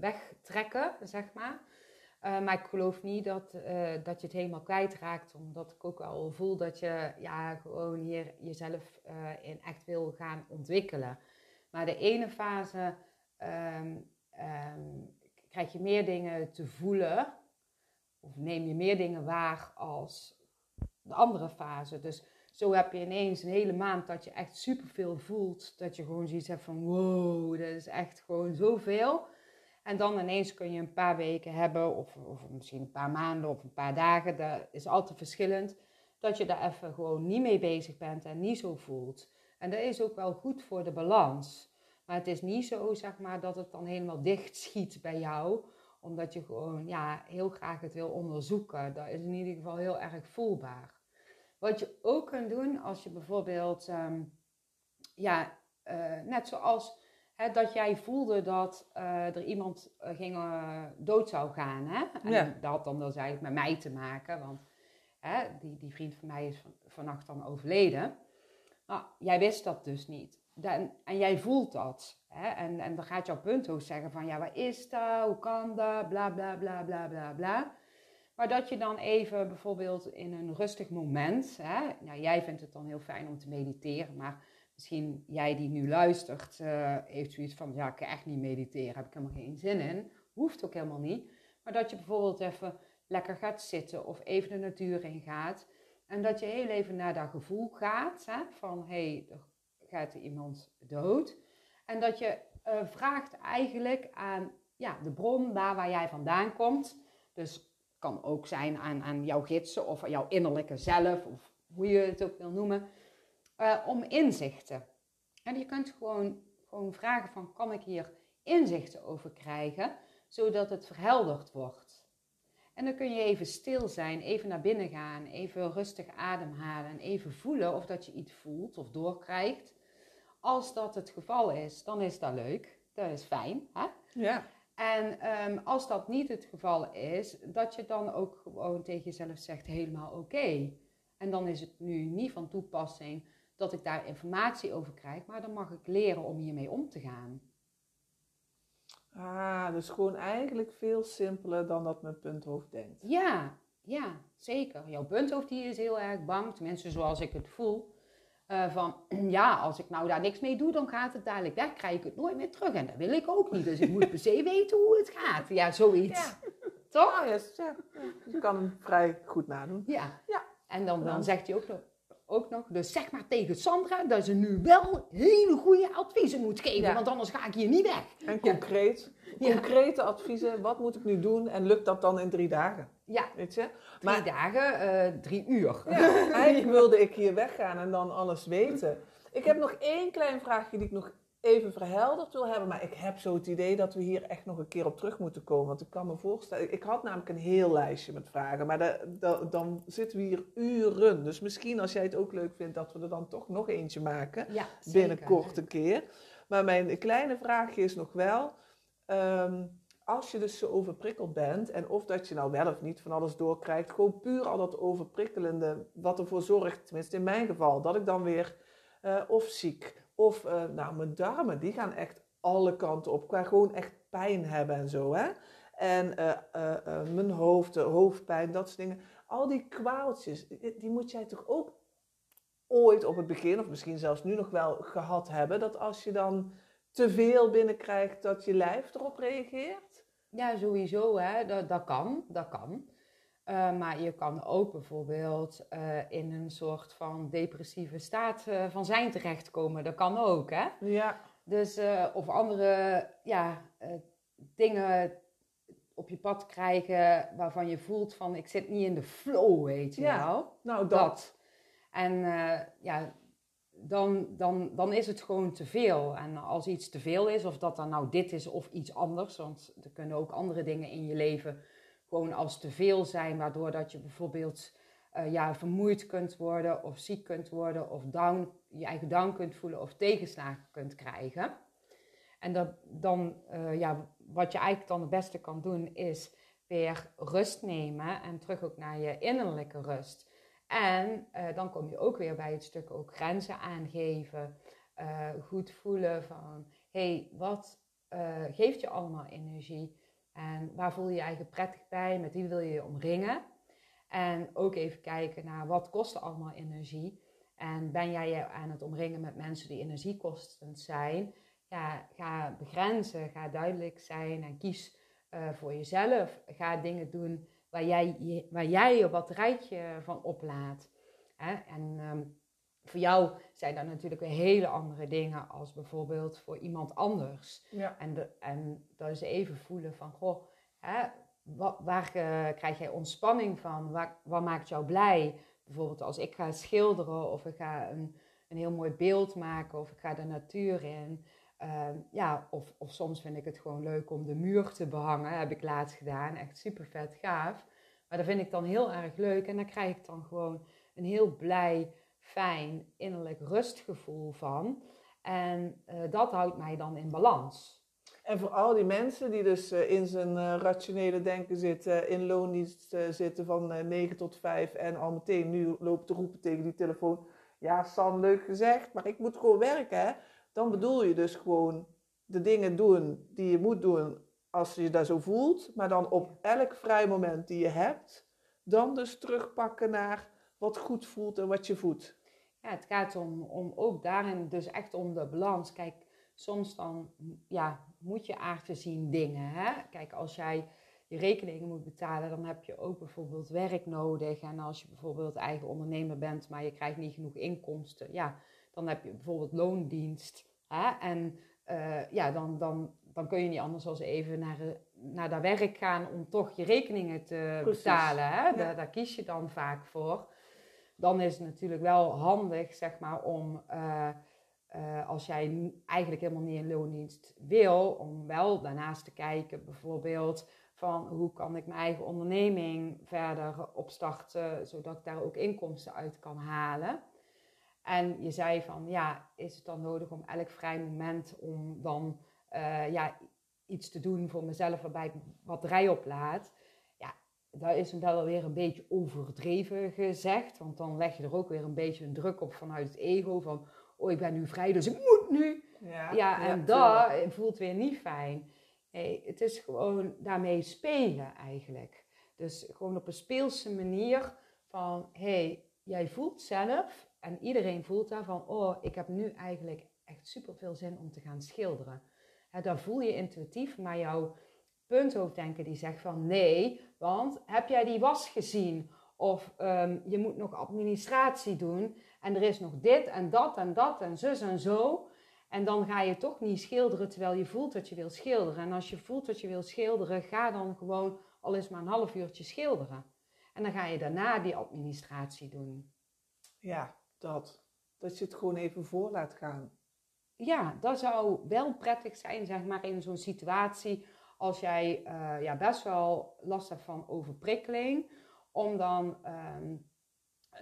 wegtrekken, zeg maar. Uh, maar ik geloof niet dat, dat je het helemaal kwijtraakt, omdat ik ook wel voel dat je ja, gewoon hier jezelf in echt wil gaan ontwikkelen. Maar de ene fase um, um, krijg je meer dingen te voelen, of neem je meer dingen waar als de andere fase. Dus zo heb je ineens een hele maand dat je echt superveel voelt. Dat je gewoon zoiets hebt van wow, dat is echt gewoon zoveel. En dan ineens kun je een paar weken hebben, of, of misschien een paar maanden of een paar dagen. Dat is altijd verschillend. Dat je daar even gewoon niet mee bezig bent en niet zo voelt. En dat is ook wel goed voor de balans. Maar het is niet zo, zeg maar, dat het dan helemaal dicht schiet bij jou. Omdat je gewoon ja, heel graag het wil onderzoeken. Dat is in ieder geval heel erg voelbaar. Wat je ook kunt doen als je bijvoorbeeld, ehm, ja, uh, net zoals hè, dat jij voelde dat uh, er iemand uh, ging, dood zou gaan. Hè? En Ja. dat had dan dus eigenlijk met mij te maken, want hè, die, die vriend van mij is van, vannacht dan overleden. Nou, jij wist dat dus niet. Dan, en jij voelt dat. Hè? En, en dan gaat jouw punthoofd zeggen van, ja, waar is dat? Hoe kan dat? Bla, bla, bla, bla, bla, bla. Maar dat je dan even bijvoorbeeld in een rustig moment, hè, nou, jij vindt het dan heel fijn om te mediteren, maar misschien jij die nu luistert, uh, heeft zoiets van, ja, ik kan echt niet mediteren, heb ik helemaal geen zin in. Hoeft ook helemaal niet. Maar dat je bijvoorbeeld even lekker gaat zitten of even de natuur in gaat. En dat je heel even naar dat gevoel gaat, hè, van, hé, hey, gaat er iemand dood. En dat je uh, vraagt eigenlijk aan ja, de bron, daar waar jij vandaan komt. Dus kan ook zijn aan, aan jouw gidsen of jouw innerlijke zelf, of hoe je het ook wil noemen, uh, om inzichten. En je kunt gewoon, gewoon vragen van, kan ik hier inzichten over krijgen, zodat het verhelderd wordt. En dan kun je even stil zijn, even naar binnen gaan, even rustig ademhalen en even voelen of dat je iets voelt of doorkrijgt. Als dat het geval is, dan is dat leuk. Dat is fijn. Hè? Ja. En um, als dat niet het geval is, dat je dan ook gewoon tegen jezelf zegt helemaal oké. Okay. En dan is het nu niet van toepassing dat ik daar informatie over krijg, maar dan mag ik leren om hiermee om te gaan. Ah, dus gewoon eigenlijk veel simpeler dan dat mijn punthoofd denkt. Ja, ja, zeker. Jouw punthoofd die is heel erg bang, tenminste zoals ik het voel. Uh, van ja, als ik nou daar niks mee doe, dan gaat het dadelijk weg, krijg ik het nooit meer terug. En dat wil ik ook niet. Dus ik moet per se weten hoe het gaat. Ja, zoiets. Ja. Toch? Oh, yes, ja. Je kan hem vrij goed nadoen. Ja. Ja. En dan, dan zegt hij ook nog, ook nog, dus zeg maar tegen Sandra dat ze nu wel hele goede adviezen moet geven, Ja. want anders ga ik hier niet weg. En concreet, Ja. concrete adviezen. Wat moet ik nu doen? En lukt dat dan in drie dagen? Ja, Weet je? drie Maar dagen, eh, drie uur. ja, eigenlijk wilde ik hier weggaan en dan alles weten. Ik heb nog één klein vraagje die ik nog even verhelderd wil hebben. Maar ik heb zo het idee dat we hier echt nog een keer op terug moeten komen. Want ik kan me voorstellen... Ik had namelijk een heel lijstje met vragen. Maar da- da- dan zitten we hier uren. Dus misschien als jij het ook leuk vindt... dat we er dan toch nog eentje maken. Ja, zeker. binnenkort een keer. Maar mijn kleine vraagje is nog wel... ehm, als je dus zo overprikkeld bent... en of dat je nou wel of niet van alles doorkrijgt... gewoon puur al dat overprikkelende... wat ervoor zorgt, tenminste in mijn geval... dat ik dan weer eh, of ziek... of eh, nou, mijn darmen, die gaan echt alle kanten op... qua gewoon echt pijn hebben en zo, hè. En eh, eh, mijn hoofd, hoofdpijn, dat soort dingen. Al die kwaaltjes, die, die moet jij toch ook ooit op het begin, of misschien zelfs nu nog wel gehad hebben, dat als je dan te veel binnenkrijgt, dat je lijf erop reageert? Ja, sowieso, hè. Dat, dat kan, dat kan. Eh, maar je kan ook bijvoorbeeld eh, in een soort van depressieve staat eh, van zijn terechtkomen. Dat kan ook, hè. Ja, Dus, of andere ja, dingen op je pad krijgen waarvan je voelt van ik zit niet in de flow, weet je Ja, wel. nou dat. En eh, ja, dan, dan, dan is het gewoon te veel. En als iets te veel is, of dat dan nou dit is of iets anders, want er kunnen ook andere dingen in je leven gewoon als te veel zijn, waardoor dat je bijvoorbeeld eh, ja, vermoeid kunt worden, of ziek kunt worden, of down, je eigen down kunt voelen, of tegenslagen kunt krijgen. En dat, dan, eh, ja, wat je eigenlijk dan het beste kan doen, is weer rust nemen en terug ook naar je innerlijke rust. En eh, dan kom je ook weer bij het stuk ook grenzen aangeven. goed voelen van, hey, wat geeft je allemaal energie? En waar voel je je eigen prettig bij? Met wie wil je je omringen? En ook even kijken naar wat kost allemaal energie? En ben jij je aan het omringen met mensen die energiekostend zijn? Ja, ga begrenzen, ga duidelijk zijn en kies uh, voor jezelf. Ga dingen doen waar jij, waar jij je batterijtje van oplaadt. Hè? En um, voor jou zijn dat natuurlijk weer hele andere dingen als bijvoorbeeld voor iemand anders. Ja. En, de, en dat is even voelen van, goh, hè, wat, waar uh, krijg jij ontspanning van? Waar, wat maakt jou blij? Bijvoorbeeld als ik ga schilderen of ik ga een, een heel mooi beeld maken of ik ga de natuur in. Uh, ja, of, of soms vind ik het gewoon leuk om de muur te behangen. Heb ik laatst gedaan. Echt super vet gaaf. Maar dat vind ik dan heel erg leuk. En daar krijg ik dan gewoon een heel blij, fijn, innerlijk rustgevoel van. En uh, dat houdt mij dan in balans. En voor al die mensen die dus uh, in zijn uh, rationele denken zitten, in loondienst zitten van 9 tot 5 en al meteen nu lopen te roepen tegen die telefoon. Ja, San, leuk gezegd, maar ik moet gewoon werken. Hè? Dan bedoel je dus gewoon de dingen doen die je moet doen als je dat zo voelt. Maar dan op elk vrij moment die je hebt, dan dus terugpakken naar wat goed voelt en wat je voelt. Ja, het gaat om, om ook daarin dus echt om de balans. Kijk, soms dan ja, moet je aard zien dingen. Hè? Kijk, als jij je rekeningen moet betalen, dan heb je ook bijvoorbeeld werk nodig. En als je bijvoorbeeld eigen ondernemer bent, maar je krijgt niet genoeg inkomsten, ja, dan heb je bijvoorbeeld loondienst. Hè? En uh, ja, dan, dan, dan kun je niet anders dan even naar, naar dat werk gaan om toch je rekeningen te betalen. Hè? Ja. Daar, daar, kies je dan vaak voor. Dan is het natuurlijk wel handig, zeg maar, om uh, uh, als jij eigenlijk helemaal niet in loondienst wil, om wel daarnaast te kijken, bijvoorbeeld van hoe kan ik mijn eigen onderneming verder opstarten, zodat ik daar ook inkomsten uit kan halen. En je zei van, ja, is het dan nodig om elk vrij moment om dan uh, ja, iets te doen voor mezelf waarbij ik batterij oplaad? Dat is wel weer een beetje overdreven gezegd, want dan leg je er ook weer een beetje een druk op vanuit het ego van, oh, ik ben nu vrij, dus ik moet nu. Ja, ja en dat voelt weer niet fijn. Nee, het is gewoon daarmee spelen eigenlijk. Dus gewoon op een speelse manier van, hé, hey, jij voelt zelf en iedereen voelt daarvan, oh, ik heb nu eigenlijk echt super veel zin om te gaan schilderen. He, dat voel je intuïtief, maar jouw punthoofddenken die zegt van nee, want heb jij die was gezien? Of um, je moet nog administratie doen en er is nog dit en dat en dat en zus en zo. En dan ga je toch niet schilderen terwijl je voelt dat je wil schilderen. En als je voelt dat je wil schilderen, ga dan gewoon al eens maar een half uurtje schilderen. En dan ga je daarna die administratie doen. Ja, dat. Dat je het gewoon even voor laat gaan. Ja, dat zou wel prettig zijn, zeg maar, in zo'n situatie. Als jij uh, ja, best wel last hebt van overprikkeling. Om dan um,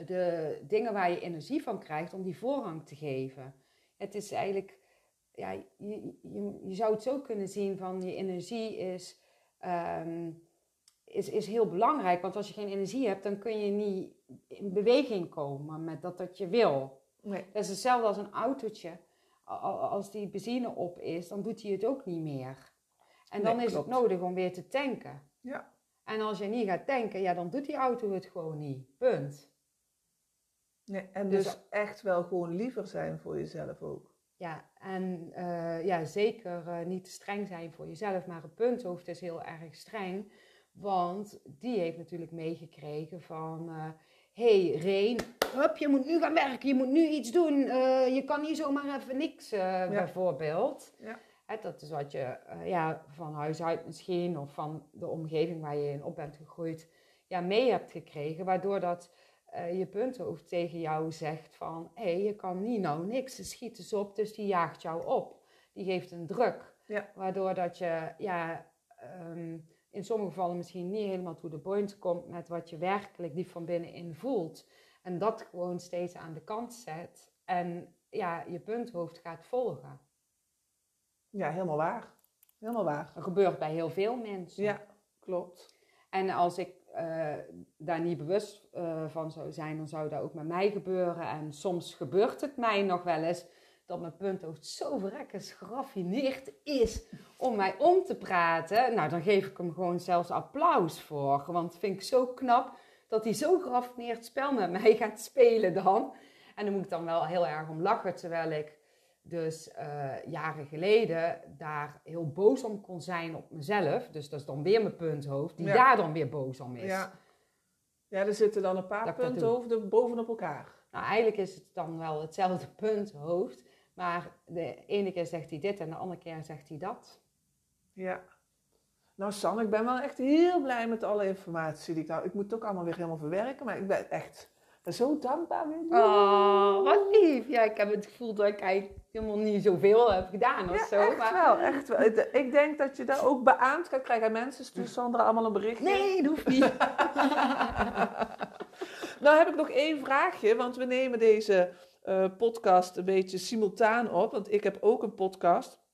de dingen waar je energie van krijgt, om die voorrang te geven. Het is eigenlijk, ja, je, je, je zou het zo kunnen zien van je energie is, um, is, is heel belangrijk. Want als je geen energie hebt, dan kun je niet in beweging komen met dat dat je wil. Nee. Dat is hetzelfde als een autootje. Als die benzine op is, dan doet hij het ook niet meer. En dan is het nodig om weer te tanken. Ja. En als je niet gaat tanken, ja, dan doet die auto het gewoon niet. Punt. Nee, en dus, dus echt wel gewoon liever zijn voor jezelf ook. Ja, en uh, ja, zeker uh, niet te streng zijn voor jezelf, maar het punthoofd is heel erg streng. Want die heeft natuurlijk meegekregen van... Uh, hey, Reen, hup, je moet nu gaan werken, je moet nu iets doen. je kan niet zomaar even niks, ja. bijvoorbeeld. Ja. Dat is wat je ja, van huis uit misschien... of van de omgeving waar je in op bent gegroeid... Ja, mee hebt gekregen, waardoor dat uh, je punthoofd tegen jou zegt van... hé, hey, je kan niet nou niks, ze schiet dus op, dus die jaagt jou op. Die geeft een druk. Ja. Waardoor dat je ja, um, in sommige gevallen misschien niet helemaal to the point komt... met wat je werkelijk diep van binnenin voelt. En dat gewoon steeds aan de kant zet. En ja, je punthoofd gaat volgen. Ja, helemaal waar. Helemaal waar. Dat gebeurt bij heel veel mensen. Ja, klopt. En als ik uh, daar niet bewust uh, van zou zijn, dan zou dat ook met mij gebeuren. En soms gebeurt het mij nog wel eens dat mijn punthoofd zo verrekkers geraffineerd is om mij om te praten. Nou, dan geef ik hem gewoon zelfs applaus voor. Want vind ik zo knap dat hij zo geraffineerd spel met mij gaat spelen dan. En dan moet ik dan wel heel erg om lachen, terwijl ik dus uh, jaren geleden daar heel boos om kon zijn op mezelf. Dus dat is dan weer mijn punthoofd, die daar dan weer boos om is. Ja, ja er zitten dan een paar punthoofden bovenop elkaar. Nou, eigenlijk is het dan wel hetzelfde punthoofd. Maar de ene keer zegt hij dit en de andere keer zegt hij dat. Ja. Nou Sam, ik ben wel echt heel blij met alle informatie die ik nou... Ik moet het ook allemaal weer helemaal verwerken, maar ik ben echt zo dankbaar weer. Oh, wat lief. Ja, ik heb het gevoel dat ik eigenlijk helemaal niet zoveel heb gedaan of ja, zo. echt maar... wel, echt wel. Ik denk dat je daar ook beaamd gaat krijgen. Mensen stuur Sandra allemaal een berichtje. Nee, dat hoeft niet. nou heb ik nog één vraagje, want we nemen deze uh, podcast een beetje simultaan op. Want ik heb ook een podcast.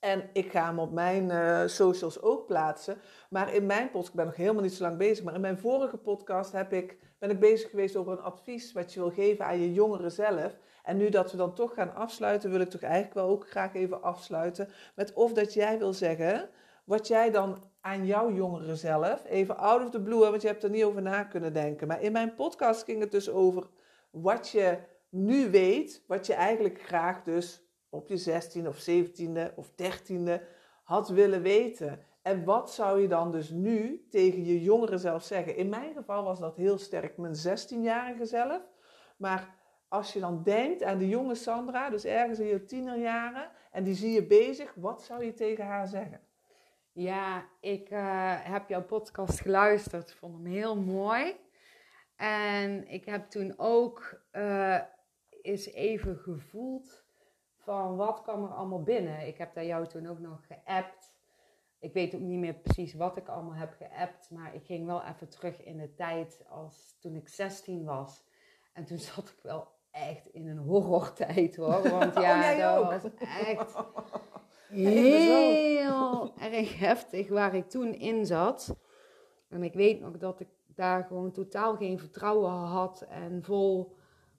En ik ga hem op mijn uh, socials ook plaatsen. Maar in mijn podcast, ik ben nog helemaal niet zo lang bezig, maar in mijn vorige podcast heb ik, ben ik bezig geweest over een advies wat je wil geven aan je jongeren zelf. En nu dat we dan toch gaan afsluiten, wil ik toch eigenlijk wel ook graag even afsluiten met of dat jij wil zeggen wat jij dan aan jouw jongeren zelf, even out of the blue, want je hebt er niet over na kunnen denken. Maar in mijn podcast ging het dus over wat je nu weet, wat je eigenlijk graag dus op je 16e of 17e of 13e had willen weten. En wat zou je dan dus nu tegen je jongeren zelf zeggen? In mijn geval was dat heel sterk mijn 16-jarige zelf. Maar als je dan denkt aan de jonge Sandra, dus ergens in je tienerjaren, en die zie je bezig, wat zou je tegen haar zeggen? Ja, ik uh, heb jouw podcast geluisterd, vond hem heel mooi. En ik heb toen ook uh, eens even gevoeld van wat kwam er allemaal binnen. Ik heb daar jou toen ook nog geappt. Ik weet ook niet meer precies wat ik allemaal heb geappt, maar ik ging wel even terug in de tijd als toen ik 16 was. En toen zat ik wel echt in een horrortijd hoor. Want oh, ja, dat was echt heel erg heftig waar ik toen in zat. En ik weet nog dat ik daar gewoon totaal geen vertrouwen had en vol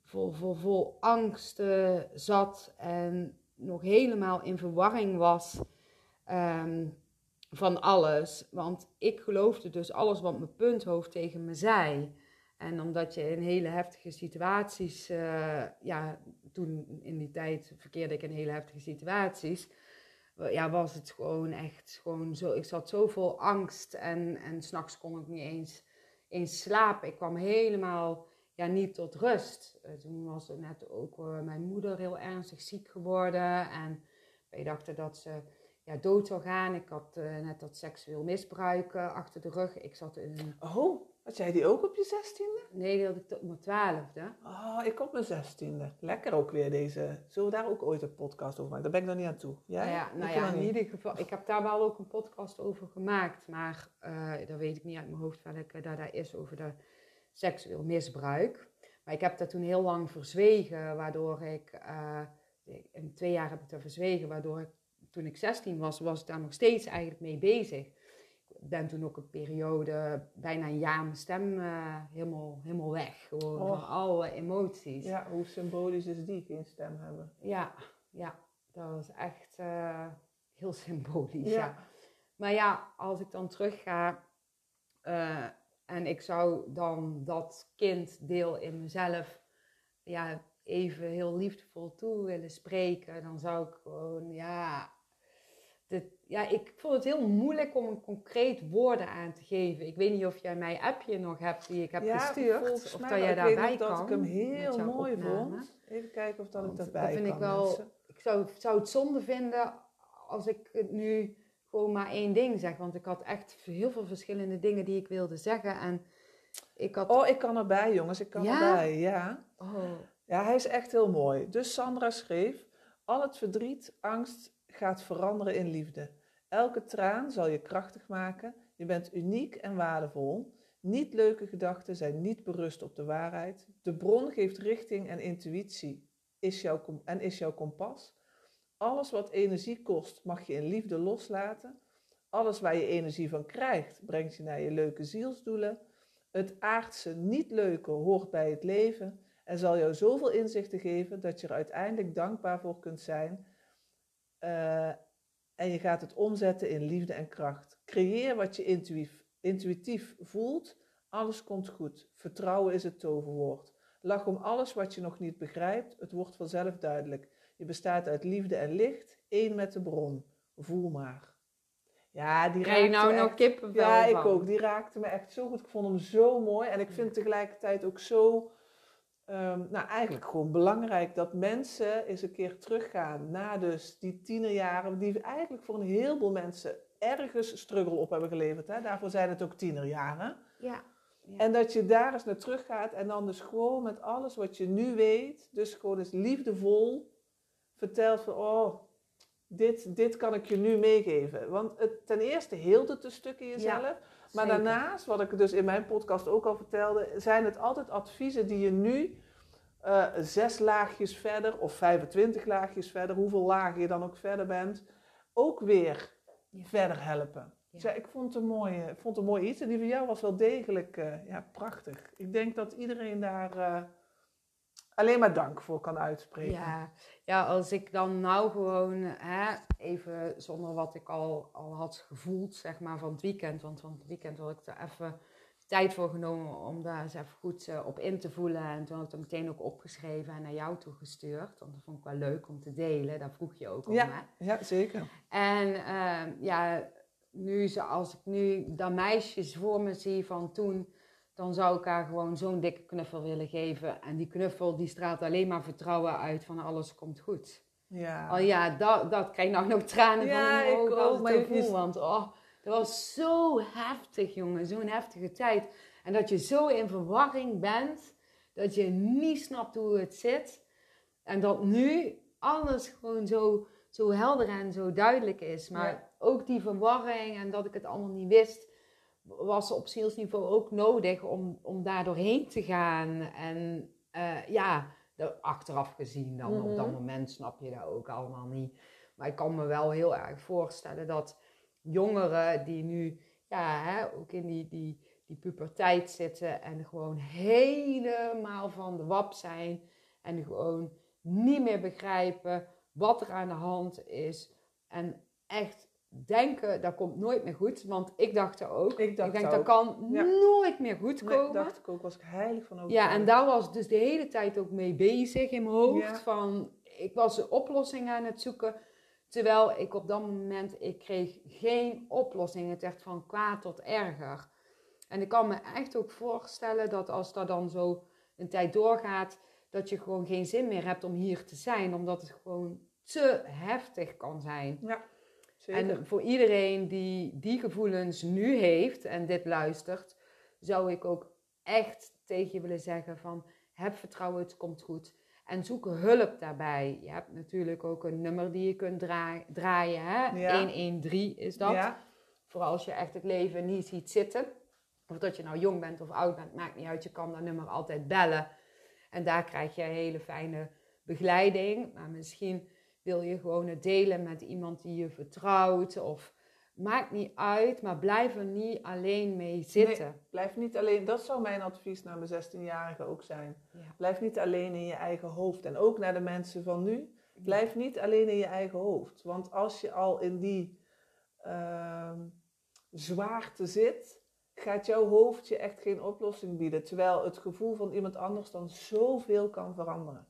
vol, vol, vol angsten zat en nog helemaal in verwarring was um, van alles. Want ik geloofde dus alles wat mijn punthoofd tegen me zei. En omdat je in hele heftige situaties, uh, ja, toen in die tijd verkeerde ik in hele heftige situaties, ja, was het gewoon echt gewoon zo. Ik zat zo vol angst en, en s'nachts kon ik niet eens, eens slapen. Ik kwam helemaal ja, niet tot rust. Uh, toen was net ook uh, mijn moeder heel ernstig ziek geworden. En wij dachten dat ze ja, dood zou gaan. Ik had uh, net dat seksueel misbruik achter de rug. Ik zat in een... Oh, had jij die ook op je zestiende? Nee, die had ik tot mijn twaalfde. Oh, ik op mijn zestiende. Lekker ook weer deze. Zullen we daar ook ooit een podcast over maken? Daar ben ik nog niet aan toe. Jij? Nou ja, nou ja in ieder geval. Ik heb daar wel ook een podcast over gemaakt. Maar dat weet ik niet uit mijn hoofd welke daar, daar is over de seksueel misbruik. Maar ik heb dat toen heel lang verzwegen, waardoor ik, uh, in twee jaar heb ik dat verzwegen, waardoor ik, toen ik 16 was, was ik daar nog steeds eigenlijk mee bezig. Ik ben toen ook een periode, bijna een jaar, mijn stem uh, helemaal, helemaal weg. Gewoon oh. van alle emoties. Ja, hoe symbolisch is die, geen stem hebben? Ja, ja dat was echt uh, heel symbolisch, ja. ja. Maar ja, als ik dan terug ga, en ik zou dan dat kinddeel in mezelf ja, even heel liefdevol toe willen spreken. Dan zou ik gewoon, ja, ja, ik vond het heel moeilijk om een concreet woorden aan te geven. Ik weet niet of jij mijn appje nog hebt die ik heb ja, gestuurd. Of dat jij daarbij kan. dat ik hem heel mooi vond. Even kijken of dat ik daarbij dat vind Ik, wel, ik zou, zou het zonde vinden als ik het nu gewoon maar één ding zeg. Want ik had echt heel veel verschillende dingen die ik wilde zeggen. En ik had... Oh, ik kan erbij, jongens. Ik kan erbij, ja. Oh. Ja, hij is echt heel mooi. Dus Sandra schreef... Al het verdriet, angst gaat veranderen in liefde. Elke traan zal je krachtig maken. Je bent uniek en waardevol. Niet leuke gedachten zijn niet berust op de waarheid. De bron geeft richting en intuïtie is jouw, en is jouw kompas. Alles wat energie kost, mag je in liefde loslaten. Alles waar je energie van krijgt, brengt je naar je leuke zielsdoelen. Het aardse niet leuke hoort bij het leven. en zal jou zoveel inzichten geven dat je er uiteindelijk dankbaar voor kunt zijn. Eh, en je gaat het omzetten in liefde en kracht. Creëer wat je intuïtief, intuïtief voelt. Alles komt goed. Vertrouwen is het toverwoord. Lach om alles wat je nog niet begrijpt. Het wordt vanzelf duidelijk. Je bestaat uit liefde en licht, één met de bron. Voel maar. Ja, die raakte nou me echt- Ja, ik van? ook. Die raakte me echt zo goed. Ik vond hem zo mooi. En ik vind tegelijkertijd ook zo, ehm, nou eigenlijk gewoon belangrijk dat mensen eens een keer teruggaan naar dus die tienerjaren, die eigenlijk voor een heleboel mensen ergens struggle op hebben geleverd. Hè? Daarvoor zijn het ook tienerjaren. Ja. Ja. En dat je daar eens naar terug gaat en dan dus gewoon met alles wat je nu weet, dus gewoon eens liefdevol vertelt van, oh, dit, dit kan ik je nu meegeven. Want het, ten eerste heelt het een stuk in jezelf. Maar Zeker. daarnaast, wat ik dus in mijn podcast ook al vertelde, zijn het altijd adviezen die je nu eh, zes laagjes verder of 25 laagjes verder, hoeveel lagen je dan ook verder bent, ook weer Ja. verder helpen. Ik vond het een mooi, ik vond het een mooi iets. En die van jou was wel degelijk eh, ja, prachtig. Ik denk dat iedereen daar eh, alleen maar dank voor kan uitspreken. Ja, ja, als ik dan nou gewoon, hè, even zonder wat ik al, al had gevoeld, zeg maar, van het weekend. Want van het weekend had ik er even tijd voor genomen om daar eens even goed eh, op in te voelen. En toen had ik het meteen ook opgeschreven en naar jou toegestuurd. Want dat vond ik wel leuk om te delen. Daar vroeg je ook om, Ja. hè. Ja, zeker. En ehm, ja, nu, zo- als ik nu dat meisjes voor me zie van toen, dan zou ik haar gewoon zo'n dikke knuffel willen geven. En die knuffel die straalt alleen maar vertrouwen uit van alles komt goed. Ja. Oh ja, dat, dat krijg nou nog tranen Ja, van in mijn ogen ook, als ik maar dat je- voel. Want oh, dat was zo heftig, jongen. Zo'n heftige tijd. En dat je zo in verwarring bent, dat je niet snapt hoe het zit. En dat nu alles gewoon zo, zo helder en zo duidelijk is. Maar Ja. ook die verwarring en dat ik het allemaal niet wist, was op zielsniveau ook nodig om, om daar doorheen te gaan. En eh, ja, de- achteraf gezien dan op dat Mhm. moment snap je dat ook allemaal niet. Maar ik kan me wel heel erg voorstellen dat jongeren die nu ja, hè, ook in die, die, die puberteit zitten en gewoon helemaal van de wap zijn en gewoon niet meer begrijpen wat er aan de hand is. En echt denken, dat komt nooit meer goed. Want ik dacht er ook. Ik dacht denk, ook. dat kan Ja. nooit meer goed Nee, komen. dacht ik ook, was ik heilig van overtuigd. Ja, en daar was ik dus de hele tijd ook mee bezig in mijn hoofd. Ja. Van, ik was een oplossing aan het zoeken. Terwijl ik op dat moment, ik kreeg geen oplossing. Het werd van kwaad tot erger. En ik kan me echt ook voorstellen dat als dat dan zo een tijd doorgaat, dat je gewoon geen zin meer hebt om hier te zijn. Omdat het gewoon te heftig kan zijn. Ja, zeker. En voor iedereen die die gevoelens nu heeft en dit luistert, zou ik ook echt tegen je willen zeggen van heb vertrouwen, het komt goed. En zoek hulp daarbij. Je hebt natuurlijk ook een nummer die je kunt draa- draaien. Hè? Ja. 113 is dat. Ja, Voor als je echt het leven niet ziet zitten. Of dat je nou jong bent of oud bent, maakt niet uit. Je kan dat nummer altijd bellen. En daar krijg je hele fijne begeleiding. Maar misschien wil je gewoon het delen met iemand die je vertrouwt. Of maakt niet uit, maar blijf er niet alleen mee zitten. blijf niet alleen, dat zou mijn advies naar mijn 16-jarige ook zijn. Ja. Blijf niet alleen in je eigen hoofd. En ook naar de mensen van nu. Blijf niet alleen in je eigen hoofd. Want als je al in die ehm, zwaarte zit, gaat jouw hoofd je echt geen oplossing bieden. Terwijl het gevoel van iemand anders dan zoveel kan veranderen.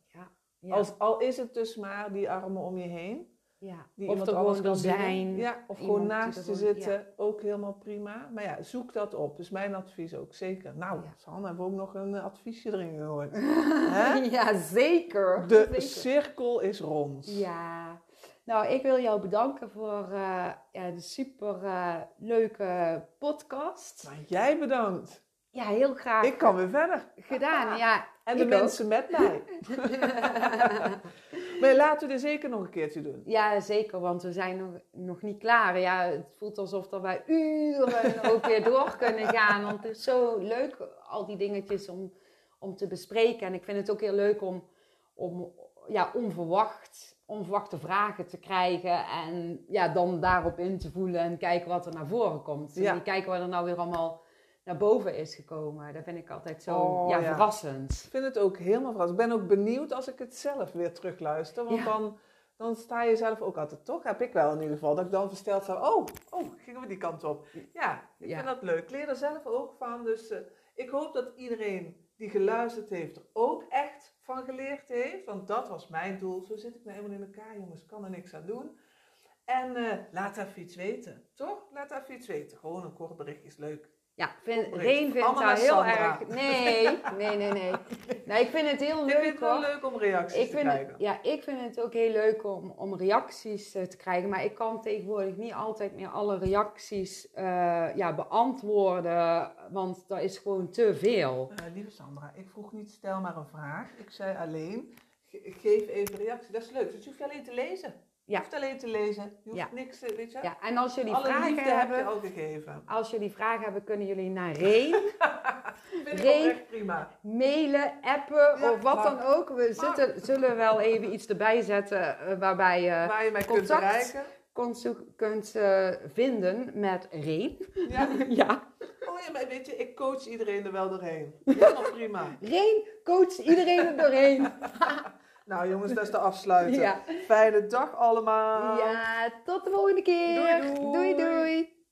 Ja. Als, al is het dus maar die armen om je heen. ja. Die of er gewoon kan zijn. Ja, of gewoon naast gewoon- zitten. Ook helemaal prima. Maar ja, zoek dat op. Dus mijn advies ook, zeker. Nou, Ja. San, hebben we ook nog een eh, adviesje erin gehoord. Ja, zeker. De Zeker. cirkel is rond. Ja, nou, ik wil jou bedanken voor eh, ja, de super eh, leuke podcast. Maar jij bedankt. Ja, heel graag Ik kan weer verder. gedaan. Ja, En de ik ook. mensen met mij. maar laten we dit zeker nog een keertje doen. Ja, zeker, want we zijn nog, nog niet klaar. Ja, het voelt alsof er wij uren ook weer door kunnen gaan. Want het is zo leuk, al die dingetjes om, om te bespreken. En ik vind het ook heel leuk om, om ja, onverwacht, onverwachte vragen te krijgen. En ja, dan daarop in te voelen en kijken wat er naar voren komt. Ja. En kijken wat er nou weer allemaal naar boven is gekomen. Dat vind ik altijd zo Oh, ja, ja. verrassend. Ik vind het ook helemaal verrassend. Ik ben ook benieuwd als ik het zelf weer terugluister. Want Ja. dan, dan sta je zelf ook altijd toch, heb ik wel in ieder geval, dat ik dan versteld sta. Oh, oh, gingen we die kant op. Ja, ik vind dat leuk. Ik leer er zelf ook van. Dus eh, ik hoop dat iedereen die geluisterd heeft er ook echt van geleerd heeft. Want dat was mijn doel. Zo zit ik nou eenmaal in elkaar, jongens. Kan er niks aan doen. En eh, laat even iets weten. Toch? Laat even iets weten. Gewoon een kort berichtje is leuk. Ja, vind. Reen vindt daar heel Sandra. erg... Nee, nee, nee, nee. Nee, ik vind het heel ik vind leuk het wel hoor. leuk om reacties Ik te vind, krijgen. het, ja, ik vind het ook heel leuk om, om reacties eh, te krijgen. Maar ik kan tegenwoordig niet altijd meer alle reacties eh, ja, beantwoorden. Want dat is gewoon te veel. Eh, lieve Sandra, ik vroeg niet stel maar een vraag. Ik zei alleen, ge- geef even reactie. Dat is leuk. Dus je hoeft alleen te lezen. Je hoeft alleen te lezen. Je hoeft Ja. niks, eh, weet je. Ja, en als jullie Alle vragen liefde heb hebben... je al gegeven. Als jullie vragen hebben, kunnen jullie naar Reen oprecht prima. mailen, appen Ja, of wat dan ook. We zitten, zullen wel even iets erbij zetten eh, waarbij je Waar je mij kunt contact- kunt, zo- kunt eh, vinden met Reen. Ja. Ja, Oh ja, maar weet je, ik coach iedereen er wel doorheen. Helemaal prima. Reen coacht iedereen er doorheen. Nou jongens, dat is de afsluiter. Ja. Fijne dag allemaal. ja, tot de volgende keer. Doei, doei. doei. doei.